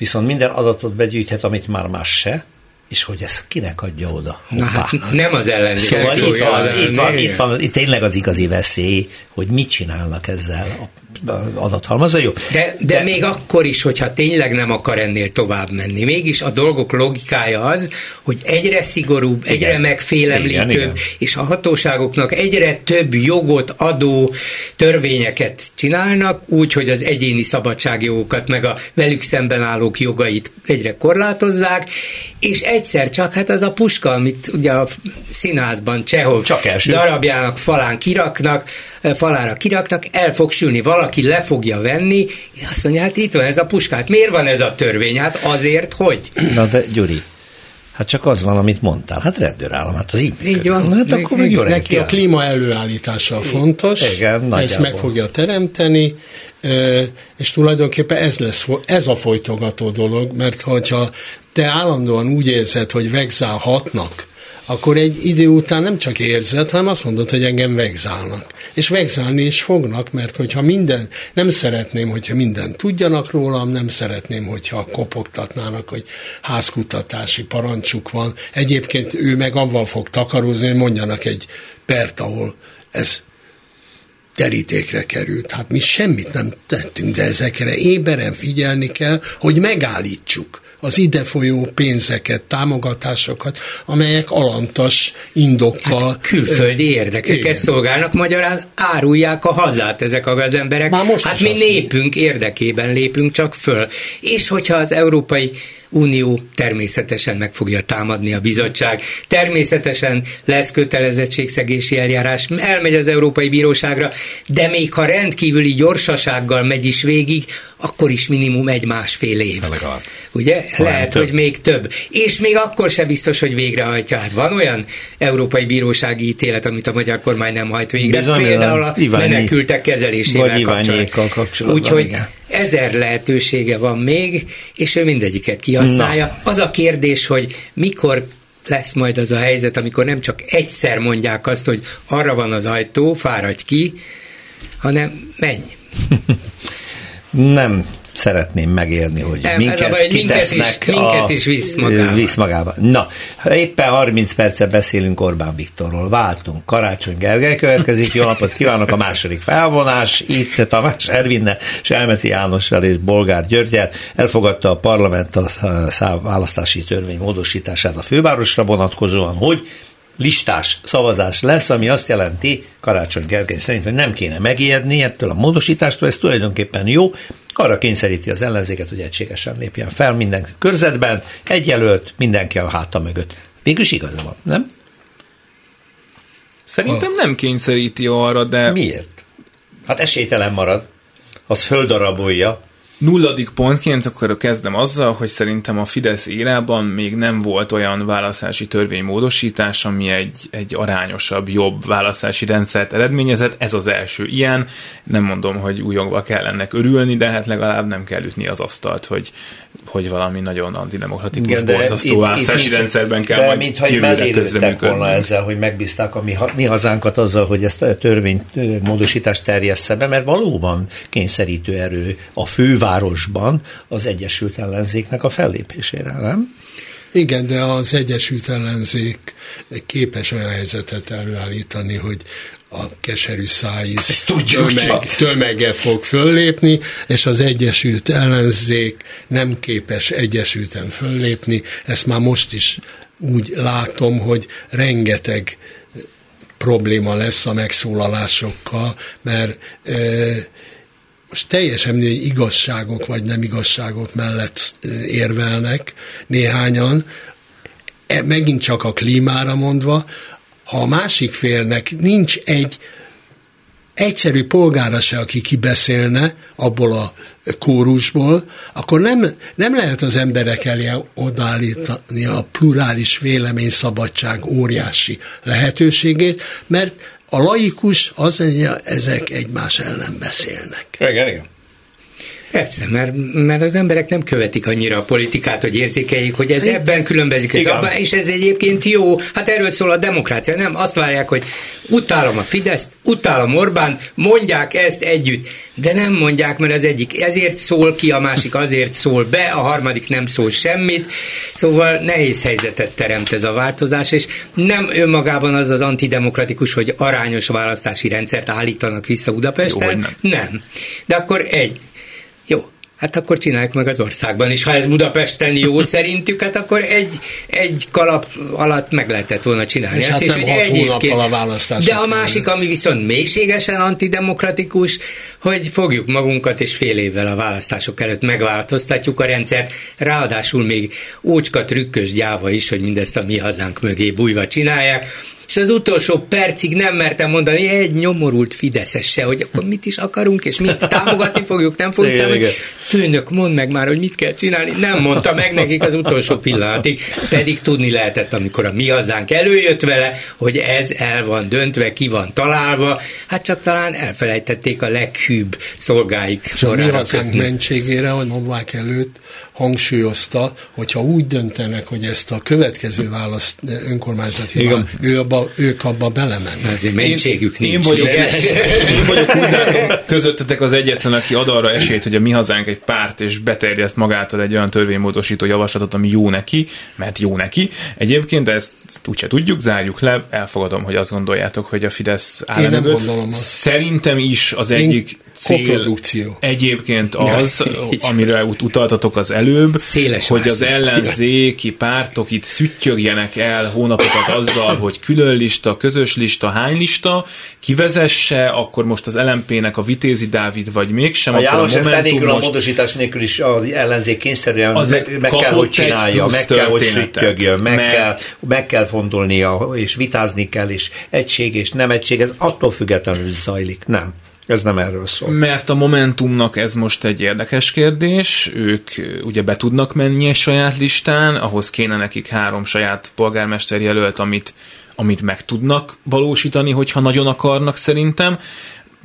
viszont minden adatot begyűjthet, amit már más se, és hogy ez kinek adja oda? Na, hát nem az ellenzék. Szóval itt van, itt, van, itt van, itt tényleg az igazi veszély, hogy mit csinálnak ezzel a adathalmaz, jó. De, de, de még akkor is, hogyha tényleg nem akar ennél tovább menni, mégis a dolgok logikája az, hogy egyre szigorúbb, igen. egyre megfélemlítőbb, igen, igen. és a hatóságoknak egyre több jogot adó törvényeket csinálnak, úgy, hogy az egyéni szabadságjogokat, meg a velük szemben állók jogait egyre korlátozzák, és egyszer csak, hát az a puska, amit ugye a színházban Csehov darabjának falán kiraknak, falára kiraknak, el fog sülni, valaki le fogja venni, és azt mondja, hát itt van ez a puskát, miért van ez a törvény? Hát azért, hogy? Na de Gyuri, Hát csak az van, amit mondtál. Hát rendőrállam, hát az így Így van. Hát akkor még jó Neki a klíma előállítása fontos, Igen, ezt nagyjából. meg fogja teremteni, és tulajdonképpen ez lesz, ez a folytogató dolog, mert hogyha te állandóan úgy érzed, hogy vegzálhatnak, akkor egy idő után nem csak érzed, hanem azt mondod, hogy engem vegzálnak. És vegzálni is fognak, mert hogyha minden, nem szeretném, hogyha minden tudjanak rólam, nem szeretném, hogyha kopogtatnának, hogy házkutatási parancsuk van. Egyébként ő meg avval fog takarózni, hogy mondjanak egy pert, ahol ez terítékre került. Hát mi semmit nem tettünk, de ezekre éberen figyelni kell, hogy megállítsuk az ide folyó pénzeket, támogatásokat, amelyek alantas indokkal. Hát külföldi érdekeket igen. szolgálnak, magyarán árulják a hazát ezek a gazemberek. Már most hát mi népünk érdekében lépünk csak föl. És hogyha az Európai Unió természetesen meg fogja támadni a bizottság, természetesen lesz kötelezettségszegési eljárás, elmegy az Európai Bíróságra, de még ha rendkívüli gyorsasággal megy is végig, akkor is minimum egy másfél év. Legalább. Ugye? Talán Lehet, több. hogy még több. És még akkor se biztos, hogy végrehajtja. Hát van olyan európai bírósági ítélet, amit a magyar kormány nem hajt végre. Bizony, Például a Iványi- menekültek kezelésével kapcsolatban. kapcsolatban, Úgyhogy igen. Ezer lehetősége van még, és ő mindegyiket kihasználja. Na. Az a kérdés, hogy mikor lesz majd az a helyzet, amikor nem csak egyszer mondják azt, hogy arra van az ajtó, fáradj ki, hanem menj. Nem szeretném megélni, hogy Nem, minket baj, minket is- minket is visz magával. Visz magába. Na, éppen 30 percet beszélünk Orbán Viktorról. Váltunk. Karácsony Gergely következik. Jó napot kívánok a második felvonás. Itt Tamás Ervinne, Selmeci Jánossal és Bolgár Györgyel elfogadta a parlament a választási törvény módosítását a fővárosra vonatkozóan, hogy listás szavazás lesz, ami azt jelenti, Karácsony Gergely szerint, hogy nem kéne megijedni ettől a módosítástól, ez tulajdonképpen jó, arra kényszeríti az ellenzéket, hogy egységesen lépjen fel minden körzetben, egy jelölt, mindenki a háta mögött. Végül is igaza van, nem? Szerintem nem kényszeríti arra, de Miért? Hát esélytelen marad, az földarabolja, nulladik pontként akkor kezdem azzal, hogy szerintem a Fidesz érában még nem volt olyan választási törvénymódosítás, ami egy, egy arányosabb, jobb választási rendszert eredményezett. Ez az első ilyen. Nem mondom, hogy újongva kell ennek örülni, de hát legalább nem kell ütni az asztalt, hogy, hogy valami nagyon antidemokratikus, Igen, de borzasztó választási mint- rendszerben kell de majd mintha jövőre közreműködni. volna ezzel, hogy megbízták a mi, mi hazánkat azzal, hogy ezt a törvény ö, módosítást terjessze be, mert valóban kényszerítő erő a fővárosban az Egyesült Ellenzéknek a fellépésére, nem? Igen, de az Egyesült Ellenzék képes olyan helyzetet előállítani, hogy a keserű szájíz tömeg, tömege fog föllépni, és az Egyesült Ellenzék nem képes egyesülten föllépni. Ezt már most is úgy látom, hogy rengeteg probléma lesz a megszólalásokkal, mert e, most teljesen mindegy, igazságok vagy nem igazságok mellett érvelnek néhányan, e, megint csak a klímára mondva, ha a másik félnek nincs egy egyszerű polgára se, aki kibeszélne abból a kórusból, akkor nem, nem lehet az emberek elé odállítani a plurális véleményszabadság óriási lehetőségét, mert a laikus az mondja, ezek egymás ellen beszélnek. Igen, igen. Persze, mert, mert az emberek nem követik annyira a politikát, hogy érzékeljék, hogy ez ebben különbözik, ez abban, és ez egyébként jó. Hát erről szól a demokrácia. Nem, azt várják, hogy utálom a Fideszt, utálom Orbánt, mondják ezt együtt, de nem mondják, mert az egyik ezért szól ki, a másik azért szól be, a harmadik nem szól semmit. Szóval nehéz helyzetet teremt ez a változás, és nem önmagában az az antidemokratikus, hogy arányos választási rendszert állítanak vissza Budapesten. Jó, nem. nem. De akkor egy, hát akkor csináljuk meg az országban is. Ha ez Budapesten jó szerintük, hát akkor egy, egy kalap alatt meg lehetett volna csinálni. És ezt, hát és nem hat egyébként- a választások De a másik, ami viszont mélységesen antidemokratikus, hogy fogjuk magunkat, és fél évvel a választások előtt megváltoztatjuk a rendszert, ráadásul még ócska trükkös gyáva is, hogy mindezt a mi hazánk mögé bújva csinálják, és az utolsó percig nem mertem mondani egy nyomorult Fideszesse, hogy akkor mit is akarunk, és mit támogatni fogjuk, nem fogjuk igen, támogatni. Igen. Főnök, mondd meg már, hogy mit kell csinálni. Nem mondta meg nekik az utolsó pillanatig, pedig tudni lehetett, amikor a mi hazánk előjött vele, hogy ez el van döntve, ki van találva, hát csak talán elfelejtették a leghűbb szolgáik sorra. a mi mentségére, hogy Novák előtt hangsúlyozta, hogyha úgy döntenek, hogy ezt a következő választ önkormányzati választ, ő abba, ők abba belemennek. Azért mentségük nincs. Én vagyok, én vagyok úgy látom, közöttetek az egyetlen, aki ad arra esélyt, hogy a mi hazánk egy párt, és beterjeszt magától egy olyan törvénymódosító javaslatot, ami jó neki, mert jó neki. Egyébként ezt úgyse tudjuk, zárjuk le, elfogadom, hogy azt gondoljátok, hogy a Fidesz áll Én nem gondolom azt. Szerintem is az egyik cél egyébként az, ja, amire utaltatok az előbb, Széles hogy az ellenzéki pártok itt szüttyögjenek el hónapokat azzal, hogy külön lista, közös lista, hány lista, kivezesse, akkor most az LMP-nek a Vitézi Dávid, vagy mégsem. A János ezt nélkül a módosítás nélkül is az ellenzék kényszerűen az meg, meg kell, hogy csinálja, meg kell, hogy szüttyögjön, meg, mert... kell, meg kell fontolnia, és vitázni kell, és egység és nem egység, ez attól függetlenül zajlik, nem. Ez nem erről szól. Mert a Momentumnak ez most egy érdekes kérdés, ők ugye be tudnak menni egy saját listán, ahhoz kéne nekik három saját polgármester jelölt, amit, amit meg tudnak valósítani, hogyha nagyon akarnak szerintem.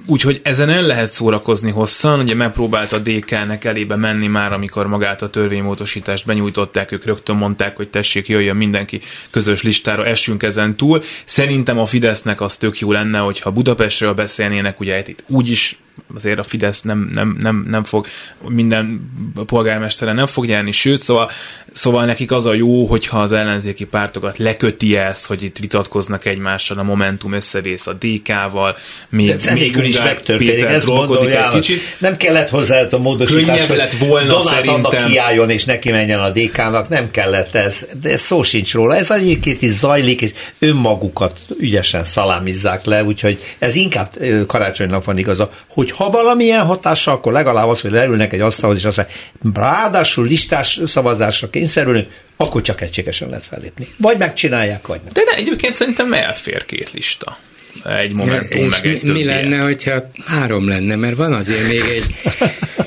Úgyhogy ezen el lehet szórakozni hosszan, ugye megpróbált a DK-nek elébe menni már, amikor magát a törvénymódosítást benyújtották, ők rögtön mondták, hogy tessék, jöjjön mindenki közös listára, essünk ezen túl. Szerintem a Fidesznek az tök jó lenne, hogyha Budapestről beszélnének, ugye itt úgyis azért a Fidesz nem, nem, nem, nem fog, minden polgármestere nem fog járni, sőt, szóval, szóval nekik az a jó, hogyha az ellenzéki pártokat leköti ez, hogy itt vitatkoznak egymással, a Momentum összevész a DK-val, még, De még is megtörténik, ez gondoljál, kicsit. Nem kellett hozzá a módosítás, hogy lett volna Donát szerintem. kiálljon és neki menjen a DK-nak, nem kellett ez, de ez szó sincs róla. Ez egyébként is zajlik, és önmagukat ügyesen szalámizzák le, úgyhogy ez inkább karácsonynak van igaza, hogy ha valamilyen hatással, akkor legalább az, hogy leülnek egy asztalhoz, és azt mondják, ráadásul listás szavazásra kényszerülünk, akkor csak egységesen lehet fellépni. Vagy megcsinálják, vagy nem. De ne, egyébként szerintem elfér két lista egy momentum, és meg egy mi, mi lenne, hogyha három lenne, mert van azért még egy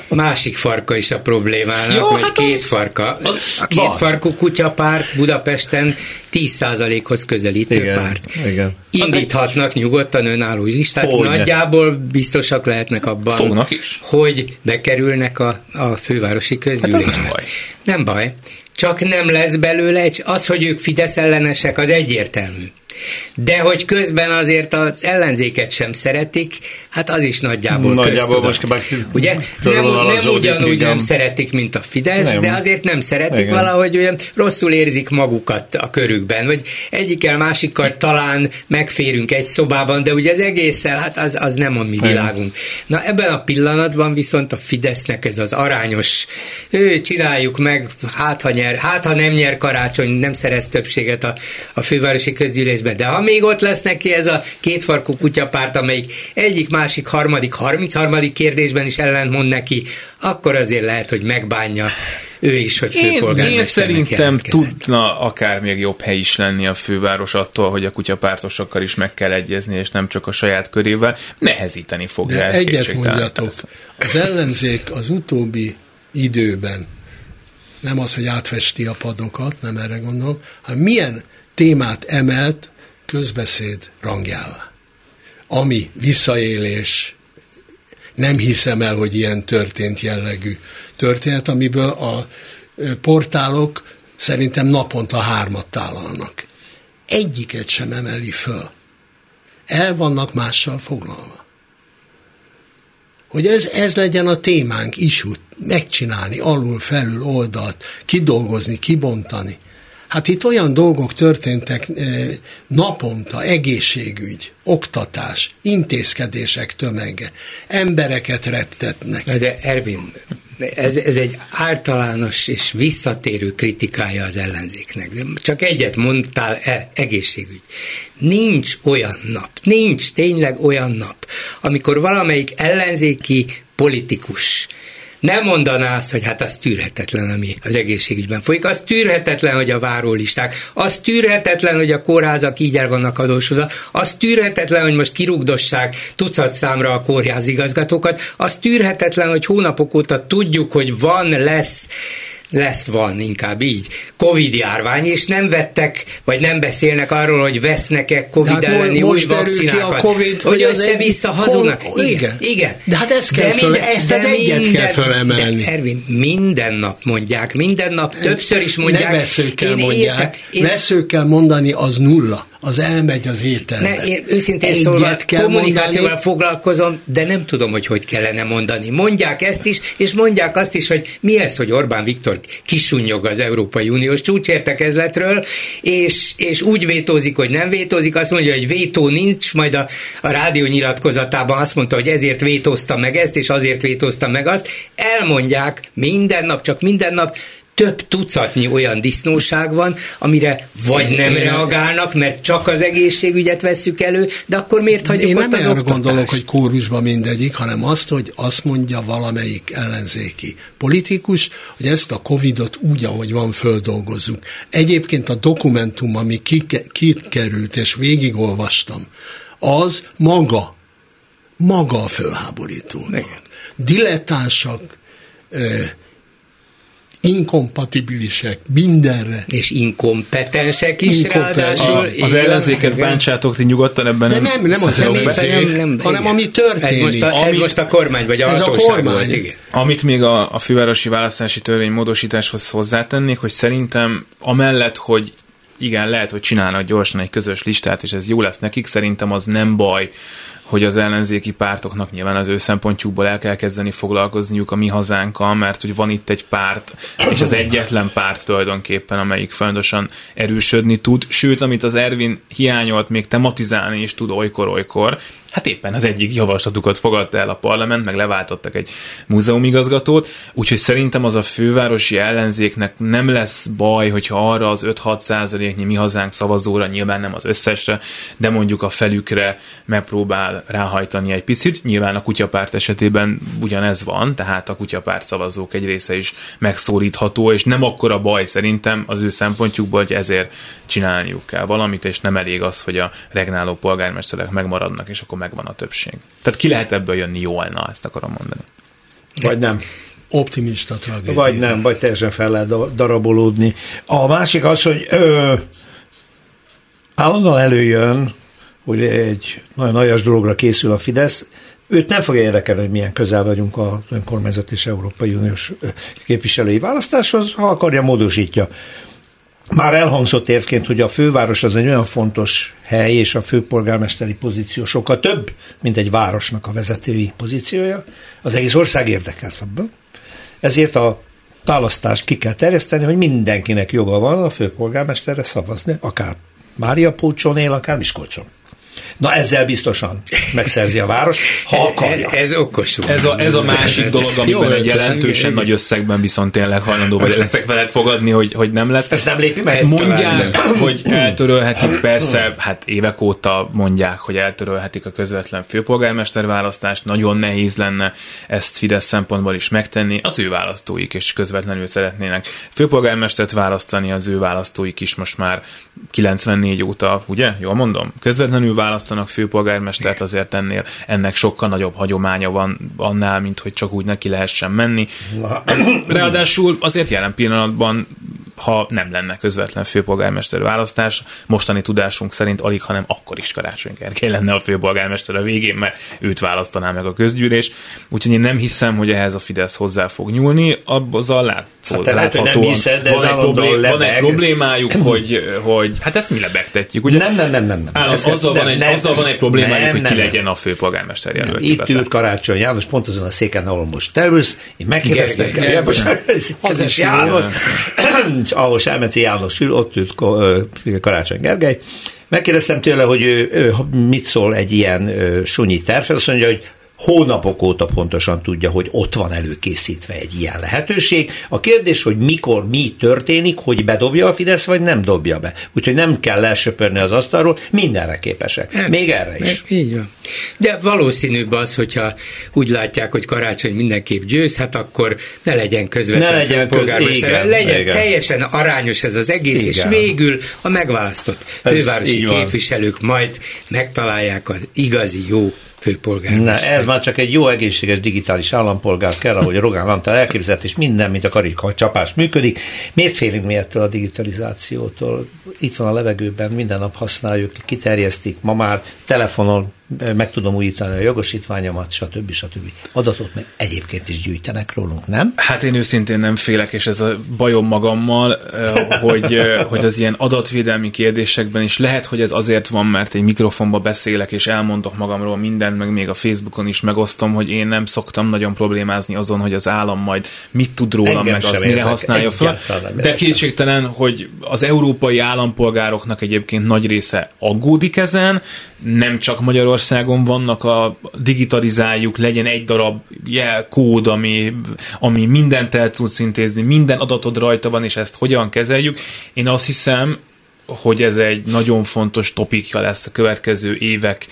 másik farka is a problémának, Jó, vagy hát két az, farka. Az a két van. farkú kutyapárt Budapesten 10%-hoz közelítő igen, párt. Igen. Indíthatnak nyugodtan önálló listát, Fognak. nagyjából biztosak lehetnek abban, Fognak is. hogy bekerülnek a, a fővárosi közgyűlésbe. Hát nem baj. Nem baj. Csak nem lesz belőle, az, hogy ők Fidesz ellenesek, az egyértelmű. De hogy közben azért az ellenzéket sem szeretik, hát az is nagyjából, nagyjából most meg Ugye nem, nem ugyanúgy igen. nem szeretik, mint a Fidesz, nem. de azért nem szeretik igen. valahogy olyan rosszul érzik magukat a körükben, vagy egyikkel másikkal talán megférünk egy szobában, de ugye az egésszel, hát az, az nem a mi igen. világunk. Na ebben a pillanatban viszont a Fidesznek ez az arányos, ő, csináljuk meg, hát ha, nyer, hát ha nem nyer karácsony, nem szerez többséget a, a fővárosi közgyűlésben, be. De ha még ott lesz neki ez a kétfarkú kutyapárt, amelyik egyik, másik, harmadik, harmincharmadik kérdésben is ellentmond neki, akkor azért lehet, hogy megbánja ő is, hogy főpolgármesternek Én, szerintem tudna akár még jobb hely is lenni a főváros attól, hogy a kutyapártosokkal is meg kell egyezni, és nem csak a saját körével. Nehezíteni fogja De egyet mondjatok, az ellenzék az utóbbi időben nem az, hogy átvesti a padokat, nem erre gondolom, hanem milyen témát emelt közbeszéd rangjává. Ami visszaélés, nem hiszem el, hogy ilyen történt jellegű történet, amiből a portálok szerintem naponta hármat tálalnak. Egyiket sem emeli föl. El vannak mással foglalva. Hogy ez, ez legyen a témánk is, megcsinálni, alul, felül, oldalt, kidolgozni, kibontani – Hát itt olyan dolgok történtek eh, naponta, egészségügy, oktatás, intézkedések tömege, embereket reptetnek. De Ervin, ez, ez egy általános és visszatérő kritikája az ellenzéknek. De csak egyet mondtál e, egészségügy. Nincs olyan nap, nincs tényleg olyan nap, amikor valamelyik ellenzéki politikus nem mondaná azt, hogy hát az tűrhetetlen, ami az egészségügyben folyik, az tűrhetetlen, hogy a várólisták, az tűrhetetlen, hogy a kórházak így el vannak adósodva, az tűrhetetlen, hogy most kirugdossák tucat számra a kórházigazgatókat, az tűrhetetlen, hogy hónapok óta tudjuk, hogy van, lesz lesz, van, inkább így, Covid járvány, és nem vettek, vagy nem beszélnek arról, hogy vesznek-e Covid hát elleni új vakcinákat. A COVID, hogy össze-vissza hazudnak. Igen, igen, igen. De hát ezt kell, de föl, minden, ezt de egyet minden, kell fölemelni. De Ervin, minden nap mondják, minden nap többször is mondják. Ne veszőkkel mondják. Én, veszőkkel mondani az nulla az elmegy az ételbe. Ne, én őszintén Egyet szólva kommunikációval mondani. foglalkozom, de nem tudom, hogy hogy kellene mondani. Mondják ezt is, és mondják azt is, hogy mi ez, hogy Orbán Viktor kisunyog az Európai Uniós csúcsértekezletről, és, és úgy vétózik, hogy nem vétózik, azt mondja, hogy vétó nincs, majd a, a rádió nyilatkozatában azt mondta, hogy ezért vétózta meg ezt, és azért vétózta meg azt. Elmondják minden nap, csak minden nap több tucatnyi olyan disznóság van, amire vagy nem én reagálnak, mert csak az egészségügyet vesszük elő, de akkor miért hagyjuk én ott nem az erre oktatást? gondolok, hogy kórusban mindegyik, hanem azt, hogy azt mondja valamelyik ellenzéki politikus, hogy ezt a Covidot úgy, ahogy van, földolgozzuk. Egyébként a dokumentum, ami kikerült, és végigolvastam, az maga, maga a fölháborító. Dilettánsak, inkompatibilisek mindenre. És inkompetensek is Inkompetens. ráadásul. A, az ellenzéket bántsátok ti nyugodtan ebben De nem, nem az ellenzék, nem, nem, hanem igen. ami történik. Ez most a, ez ami, most a kormány, vagy a ez a kormány. igen. Amit még a, a fővárosi választási törvény módosításhoz hozzátennék, hogy szerintem amellett, hogy igen, lehet, hogy csinálnak gyorsan egy közös listát, és ez jó lesz nekik, szerintem az nem baj, hogy az ellenzéki pártoknak nyilván az ő szempontjukból el kell kezdeni foglalkozniuk a mi hazánkkal, mert hogy van itt egy párt, és az egyetlen párt tulajdonképpen, amelyik folyamatosan erősödni tud, sőt, amit az Ervin hiányolt, még tematizálni is tud olykor-olykor, Hát éppen az egyik javaslatukat fogadta el a parlament, meg leváltottak egy múzeumigazgatót, úgyhogy szerintem az a fővárosi ellenzéknek nem lesz baj, hogyha arra az 5-6 százaléknyi mi hazánk szavazóra, nyilván nem az összesre, de mondjuk a felükre megpróbál ráhajtani egy picit. Nyilván a kutyapárt esetében ugyanez van, tehát a kutyapárt szavazók egy része is megszólítható, és nem akkora baj szerintem az ő szempontjukból, hogy ezért csinálniuk kell valamit, és nem elég az, hogy a regnáló polgármesterek megmaradnak, és akkor megvan a többség. Tehát ki lehet ebből jönni jól, na, ezt akarom mondani. Vagy nem. Optimista tragédia. Vagy nem, vagy teljesen fel lehet darabolódni. A másik az, hogy ö, állandóan előjön, hogy egy nagyon nagyas dologra készül a Fidesz, őt nem fogja érdekelni, hogy milyen közel vagyunk az önkormányzat és Európai Uniós képviselői választáshoz, ha akarja, módosítja. Már elhangzott érvként, hogy a főváros az egy olyan fontos hely, és a főpolgármesteri pozíció sokkal több, mint egy városnak a vezetői pozíciója. Az egész ország érdekelt abban. Ezért a választást ki kell terjeszteni, hogy mindenkinek joga van a főpolgármesterre szavazni, akár Mária Pócson él, akár Miskolcson. Na ezzel biztosan megszerzi a város, ha akarja. Ez, ez okos. Ez a, ez a másik dolog, amiben Jó, egy jelentősen nagy összegben viszont tényleg hajlandó vagy leszek veled fogadni, hogy, hogy nem lesz. Ezt nem lépi meg? Mondják, hogy eltörölhetik, persze, hát évek óta mondják, hogy eltörölhetik a közvetlen főpolgármester választást, nagyon nehéz lenne ezt Fidesz szempontból is megtenni. Az ő választóik is közvetlenül szeretnének főpolgármestert választani, az ő választóik is most már 94 óta, ugye? Jól mondom? Közvetlenül választanak főpolgármestert, azért ennél ennek sokkal nagyobb hagyománya van annál, mint hogy csak úgy neki lehessen menni. Ráadásul azért jelen pillanatban ha nem lenne közvetlen főpolgármester választás. Mostani tudásunk szerint alig, hanem akkor is Karácsony Gergely lenne a főpolgármester a végén, mert őt választaná meg a közgyűlés. Úgyhogy én nem hiszem, hogy ehhez a Fidesz hozzá fog nyúlni. Azzal látszó, hát hogy nem hiszed, de van, egy problém, van egy problémájuk, hogy, hogy hát ezt mi lebegtetjük. Ugye? Nem, nem, nem, nem. nem. Áll, azzal, nem, van egy, nem, azzal van egy problémájuk, nem, hogy ki nem, legyen a főpolgármester jelölt. Itt ült Karácsony János, pont azon a széken, ahol most terülsz. Én megkérdeztem, János, ahol Selmeci János ül, ott ült Karácsony Gergely. Megkérdeztem tőle, hogy ő, ő mit szól egy ilyen sunyi tervhez, azt mondja, hogy hónapok óta pontosan tudja, hogy ott van előkészítve egy ilyen lehetőség. A kérdés, hogy mikor mi történik, hogy bedobja a Fidesz, vagy nem dobja be. Úgyhogy nem kell elsöpörni az asztalról, mindenre képesek. Nem, Még erre is. Így van. De valószínűbb az, hogyha úgy látják, hogy karácsony mindenképp győz, hát akkor ne legyen közvetlen ne legyen polgármester, köz... legyen igen. teljesen arányos ez az egész, igen. és végül a megválasztott fővárosi képviselők majd megtalálják az igazi jó főpolgármester. Na, ez már csak egy jó egészséges digitális állampolgár kell, ahogy Rogán Antal elképzelt, és minden, mint a karika csapás működik. Miért félünk mi ettől a digitalizációtól? Itt van a levegőben, minden nap használjuk, kiterjesztik, ma már telefonon meg tudom újítani a jogosítványomat, stb. stb. Adatot meg egyébként is gyűjtenek rólunk, nem? Hát én őszintén nem félek, és ez a bajom magammal, hogy, hogy az ilyen adatvédelmi kérdésekben is lehet, hogy ez azért van, mert egy mikrofonba beszélek, és elmondok magamról mindent, meg még a Facebookon is megosztom, hogy én nem szoktam nagyon problémázni azon, hogy az állam majd mit tud rólam, Engem meg az mire használja fel. De kétségtelen, hogy az európai állampolgároknak egyébként nagy része aggódik ezen, nem csak Magyarországon vannak, a digitalizáljuk, legyen egy darab jelkód, ami, ami mindent el tudsz intézni, minden adatod rajta van, és ezt hogyan kezeljük. Én azt hiszem, hogy ez egy nagyon fontos topikja lesz a következő évek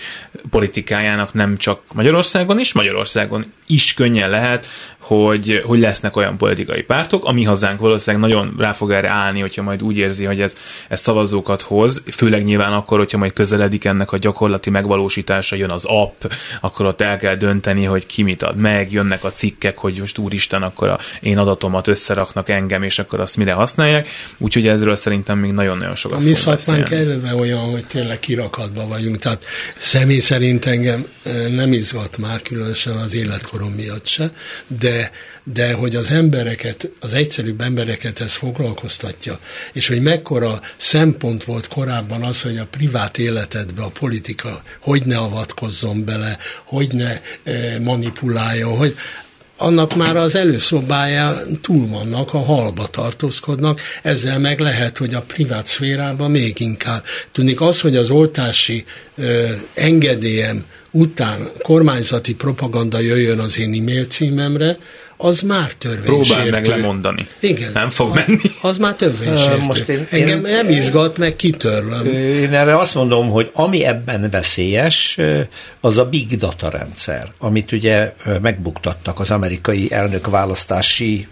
politikájának nem csak Magyarországon is, Magyarországon is könnyen lehet, hogy, hogy lesznek olyan politikai pártok, ami hazánk valószínűleg nagyon rá fog erre állni, hogyha majd úgy érzi, hogy ez, ez szavazókat hoz, főleg nyilván akkor, hogyha majd közeledik ennek a gyakorlati megvalósítása, jön az app, akkor ott el kell dönteni, hogy ki mit ad meg, jönnek a cikkek, hogy most úristen, akkor a én adatomat összeraknak engem, és akkor azt mire használják, úgyhogy ezről szerintem még nagyon-nagyon sokat A mi szakmánk eleve olyan, hogy tényleg kirakatban vagyunk, tehát személy szerint engem eh, nem izgat már különösen az életkorom miatt se, de de, hogy az embereket, az egyszerűbb embereket ez foglalkoztatja, és hogy mekkora szempont volt korábban az, hogy a privát életedbe a politika hogy ne avatkozzon bele, hogy ne e, manipuláljon, hogy annak már az előszobáján túl vannak, a halba tartózkodnak, ezzel meg lehet, hogy a privát szférában még inkább. Tűnik az, hogy az oltási ö, engedélyem után kormányzati propaganda jöjjön az én e-mail címemre, az már törvénysértő. Próbálj meg lemondani. Igen. Nem fog menni. Az már törvénysértő. Most én, Engem én, nem izgat, meg kitörlöm. Én erre azt mondom, hogy ami ebben veszélyes, az a big data rendszer, amit ugye megbuktattak az amerikai elnök választási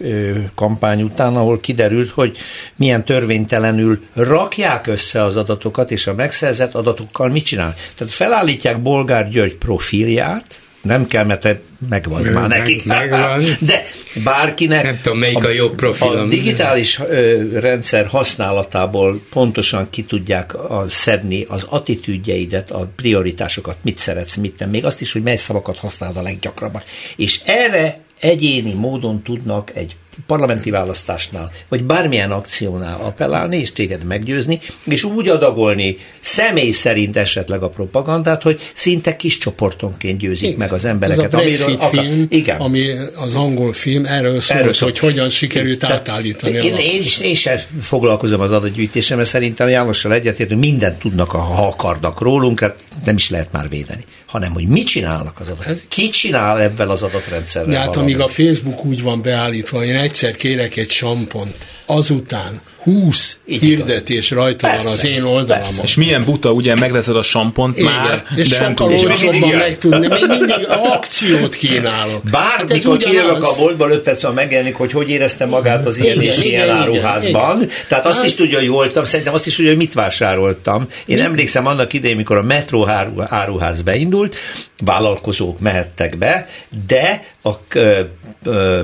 kampány után, ahol kiderült, hogy milyen törvénytelenül rakják össze az adatokat, és a megszerzett adatokkal mit csinál. Tehát felállítják Bolgár György profilját, nem kell, mert te megvan Meg, már nekik. Megvan. De bárkinek... Nem tudom, melyik a, a jobb profil. A digitális ö, rendszer használatából pontosan ki tudják a, szedni az attitűdjeidet, a prioritásokat, mit szeretsz, mit nem. Még azt is, hogy mely szavakat használod a leggyakrabban. És erre egyéni módon tudnak egy parlamenti választásnál, vagy bármilyen akciónál appellálni, és téged meggyőzni, és úgy adagolni személy szerint esetleg a propagandát, hogy szinte kis csoportonként győzik Igen. meg az embereket. Ez a Brexit amiről, film, Igen. ami az angol film, erről szólt, erről szól. hogy hogyan sikerült Tehát, átállítani én, a én, is, én sem foglalkozom az adatgyűjtéssel, mert szerintem Jánossal egyetért, hogy mindent tudnak, ha akarnak rólunk, hát nem is lehet már védeni hanem hogy mit csinálnak az adatok. Hát- Ki csinál ebben az adatrendszerrel? Hát amíg a Facebook úgy van beállítva, én egyszer kérek egy sampont, azután 20 Így hirdetés igaz. rajta persze, van az én oldalamon. És milyen buta, ugye megveszed a sampont Igen, már, és de nem tudod. És olcsóbban megtudni, még mindig akciót kínálok. Bármikor hát kijövök a boltba, 5 perc megjelenik, hogy hogy érezte magát az ilyen igen, és igen, ilyen áruházban. Tehát azt is tudja, hogy voltam, szerintem azt is tudja, hogy mit vásároltam. Én mi? emlékszem annak idején, mikor a metró áruház beindult, vállalkozók mehettek be, de a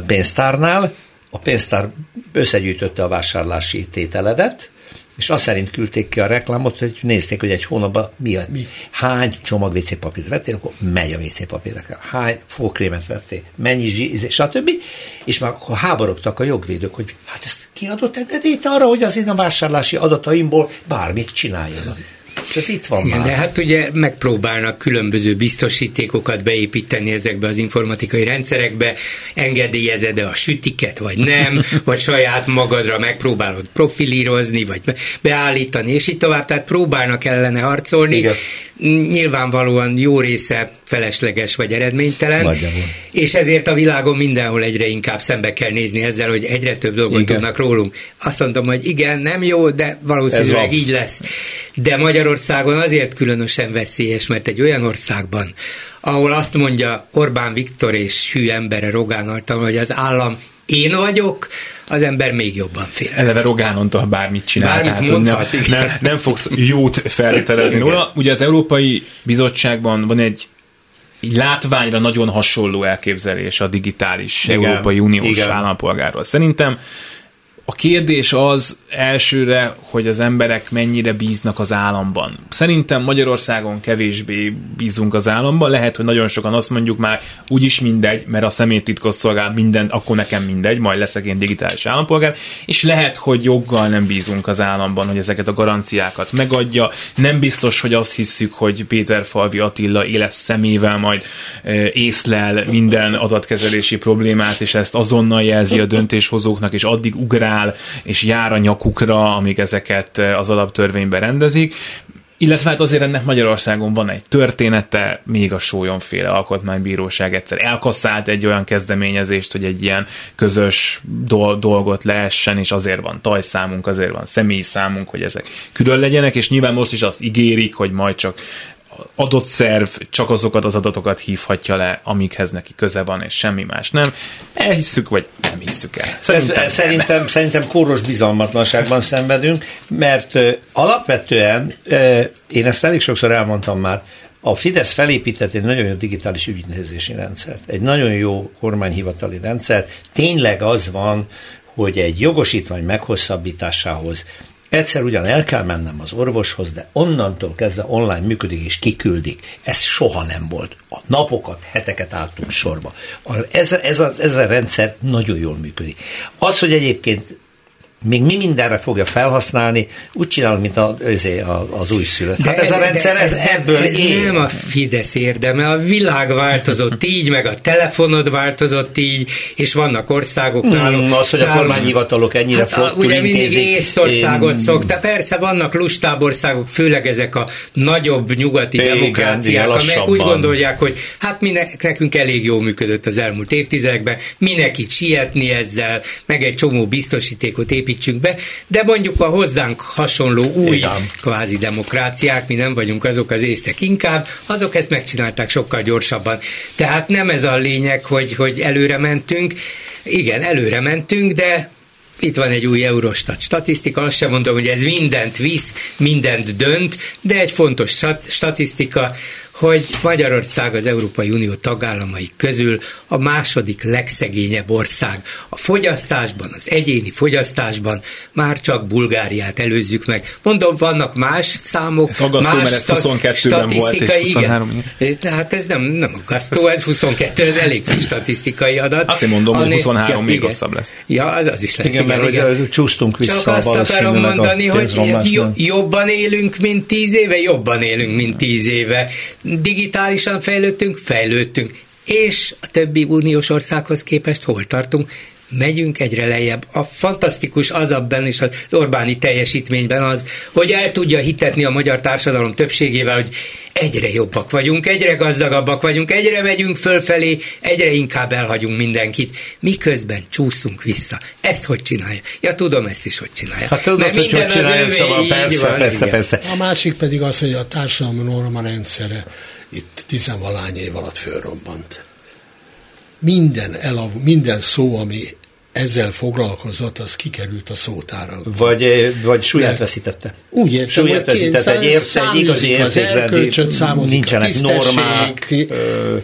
pénztárnál a pénztár összegyűjtötte a vásárlási tételedet, és azt szerint küldték ki a reklámot, hogy nézték, hogy egy hónapban mi, a, mi? hány csomag WC papírt vettél, akkor megy a WC papír. Hány fogkrémet vettél, mennyi zsíz, stb. És már akkor háborogtak a jogvédők, hogy hát ezt kiadott engedélyt arra, hogy az én a vásárlási adataimból bármit csináljanak. Ez itt van Igen, már. De hát ugye megpróbálnak különböző biztosítékokat beépíteni ezekbe az informatikai rendszerekbe, engedélyezed-e a sütiket, vagy nem, vagy saját magadra megpróbálod profilírozni, vagy beállítani, és így tovább, tehát próbálnak ellene harcolni. Igen nyilvánvalóan jó része felesleges vagy eredménytelen, Nagyjából. és ezért a világon mindenhol egyre inkább szembe kell nézni ezzel, hogy egyre több dolgot Igen. tudnak rólunk. Azt mondom, hogy igen, nem jó, de valószínűleg így lesz. De Magyarországon azért különösen veszélyes, mert egy olyan országban, ahol azt mondja Orbán Viktor és hű embere Rogán Antal, hogy az állam én vagyok, az ember még jobban fél. Eleve Rogánontól bármit csinál. Bármit tehát, mondhat, nem, igen. nem, nem fogsz jót feltételezni róla. Ugye az Európai Bizottságban van egy így látványra nagyon hasonló elképzelés a digitális Igen. Európai Uniós Igen. állampolgárról. Szerintem a kérdés az elsőre, hogy az emberek mennyire bíznak az államban. Szerintem Magyarországon kevésbé bízunk az államban. Lehet, hogy nagyon sokan azt mondjuk már úgyis mindegy, mert a személytitkosszolgál minden, akkor nekem mindegy, majd leszek én digitális állampolgár. És lehet, hogy joggal nem bízunk az államban, hogy ezeket a garanciákat megadja. Nem biztos, hogy azt hisszük, hogy Péter Falvi Attila éles szemével majd ö, észlel minden adatkezelési problémát, és ezt azonnal jelzi a döntéshozóknak, és addig ugrál, és jár a nyakukra, amíg ezeket ö, az alaptörvényben rendezik. Illetve hát azért ennek Magyarországon van egy története, még a sólyomféle alkotmánybíróság egyszer elkasszált egy olyan kezdeményezést, hogy egy ilyen közös dol- dolgot leessen, és azért van tajszámunk, azért van személyi számunk, hogy ezek külön legyenek, és nyilván most is azt ígérik, hogy majd csak adott szerv csak azokat az adatokat hívhatja le, amikhez neki köze van, és semmi más nem. Elhisszük, vagy nem hisszük el. Szerintem, nem. ez, szerintem, szerintem kóros bizalmatlanságban szenvedünk, mert ö, alapvetően, ö, én ezt elég sokszor elmondtam már, a Fidesz felépített egy nagyon jó digitális ügyintézési rendszert, egy nagyon jó kormányhivatali rendszert. Tényleg az van, hogy egy jogosítvány meghosszabbításához egyszer ugyan el kell mennem az orvoshoz, de onnantól kezdve online működik és kiküldik. Ez soha nem volt. A napokat, heteket álltunk sorba. Ez, ez, a, ez a rendszer nagyon jól működik. Az, hogy egyébként még mi mindenre fogja felhasználni, úgy csinálunk, mint a, azért a, az újszülött. Hát ez a rendszer, ez, ebből ez él. nem a Fidesz érdeme, a világ változott így, meg a telefonod változott így, és vannak országok nálunk. Mm, az, hogy a nálunk- kormányhivatalok ennyire Hát, a- flottul ugye mindig intézik. Észtországot Én- szokta. Persze vannak lustább országok, főleg ezek a nagyobb nyugati Igen, demokráciák, amelyek úgy gondolják, hogy hát mi ne- nekünk elég jól működött az elmúlt évtizedekben, minek itt sietni ezzel, meg egy csomó biztosítékot építsünk be, de mondjuk a hozzánk hasonló új Igen. kvázi demokráciák, mi nem vagyunk azok az észtek inkább, azok ezt megcsinálták sokkal gyorsabban. Tehát nem ez a lényeg, hogy, hogy előre mentünk. Igen, előre mentünk, de itt van egy új Eurostat statisztika, azt sem mondom, hogy ez mindent visz, mindent dönt, de egy fontos stat- statisztika, hogy Magyarország az Európai Unió tagállamai közül a második legszegényebb ország. A fogyasztásban, az egyéni fogyasztásban már csak Bulgáriát előzzük meg. Mondom, vannak más számok, Ez aggasztó, más mert ez sta- 22-ben volt, és statisztikai, 23, igen. Tehát ez nem, nem aggasztó, ez 22, ez elég friss statisztikai adat. Azt én mondom, hogy Annél- 23 még igen. rosszabb lesz. Ja, az, az is lehet. Igen, mert hogy csúsztunk vissza Csak azt akarom mondani, a hogy jobban élünk, mint tíz éve, jobban élünk, mint tíz éve. Digitálisan fejlődtünk, fejlődtünk. És a többi uniós országhoz képest hol tartunk? Megyünk egyre lejjebb. A fantasztikus az abban is az Orbáni teljesítményben az, hogy el tudja hitetni a magyar társadalom többségével, hogy egyre jobbak vagyunk, egyre gazdagabbak vagyunk, egyre megyünk fölfelé, egyre inkább elhagyunk mindenkit, miközben csúszunk vissza. Ezt hogy csinálja? Ja, tudom ezt is, hogy csinálja. Hát tudod, Mert hogy hogy minden csinálja, szóval persze, van, persze, igen. persze. A másik pedig az, hogy a társadalmi norma rendszere itt tizenvalány év alatt fölrobbant. Minden, elav, minden szó, ami ezzel foglalkozott, az kikerült a szótárakból. Vagy, eh, vagy súlyát Mert- veszítette. Úgy értem, Súlyát hogy veszített, egy, ért, egy igazi értékrendi, nincsenek normák. ti- ö,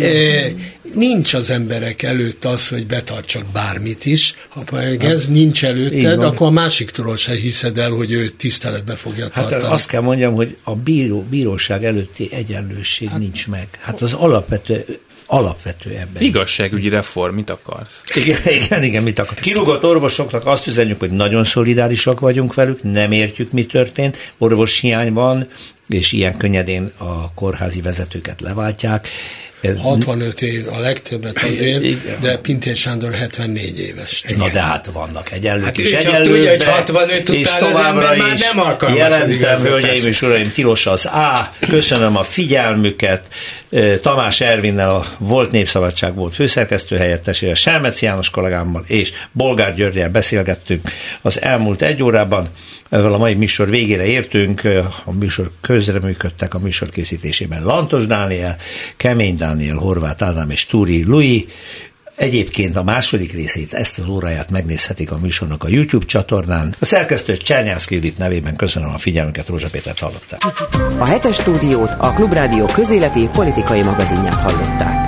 E, nincs az emberek előtt az, hogy betartsak bármit is. Ha meg ez nincs Így előtted, akkor a másiktól se hiszed el, hogy ő tiszteletbe fogja Hát tartani. azt kell mondjam, hogy a bíró, bíróság előtti egyenlőség hát, nincs meg. Hát az alapvető, alapvető ebben. Igazságügyi reform, mit akarsz? Igen, igen, igen, mit akar. Kirúgott orvosoknak azt üzenjük, hogy nagyon szolidárisak vagyunk velük, nem értjük, mi történt, orvoshiány van, és ilyen könnyedén a kórházi vezetőket leváltják. 65 év a legtöbbet azért, Igen. de Pintér Sándor 74 éves. Na de hát vannak egyenlők hát is. Csak tudja, hogy 65 után az ember már nem alkalmas Jelentem, hölgyeim és uraim, tilos az A. Köszönöm a figyelmüket. Tamás Ervinnel a Volt Népszabadság volt főszerkesztő helyettesére, Selmec János kollégámmal és Bolgár Györgyel beszélgettünk az elmúlt egy órában. Ezzel a mai műsor végére értünk, a műsor közreműködtek a műsor készítésében Lantos Dániel, Kemény Dániel, Horváth Ádám és Túri Lui. Egyébként a második részét, ezt az óráját megnézhetik a műsornak a YouTube csatornán. A szerkesztő Csernyászki Judit nevében köszönöm a figyelmüket, Rózsa Pétert hallották. A hetes stúdiót a Klubrádió közéleti politikai magazinját hallották.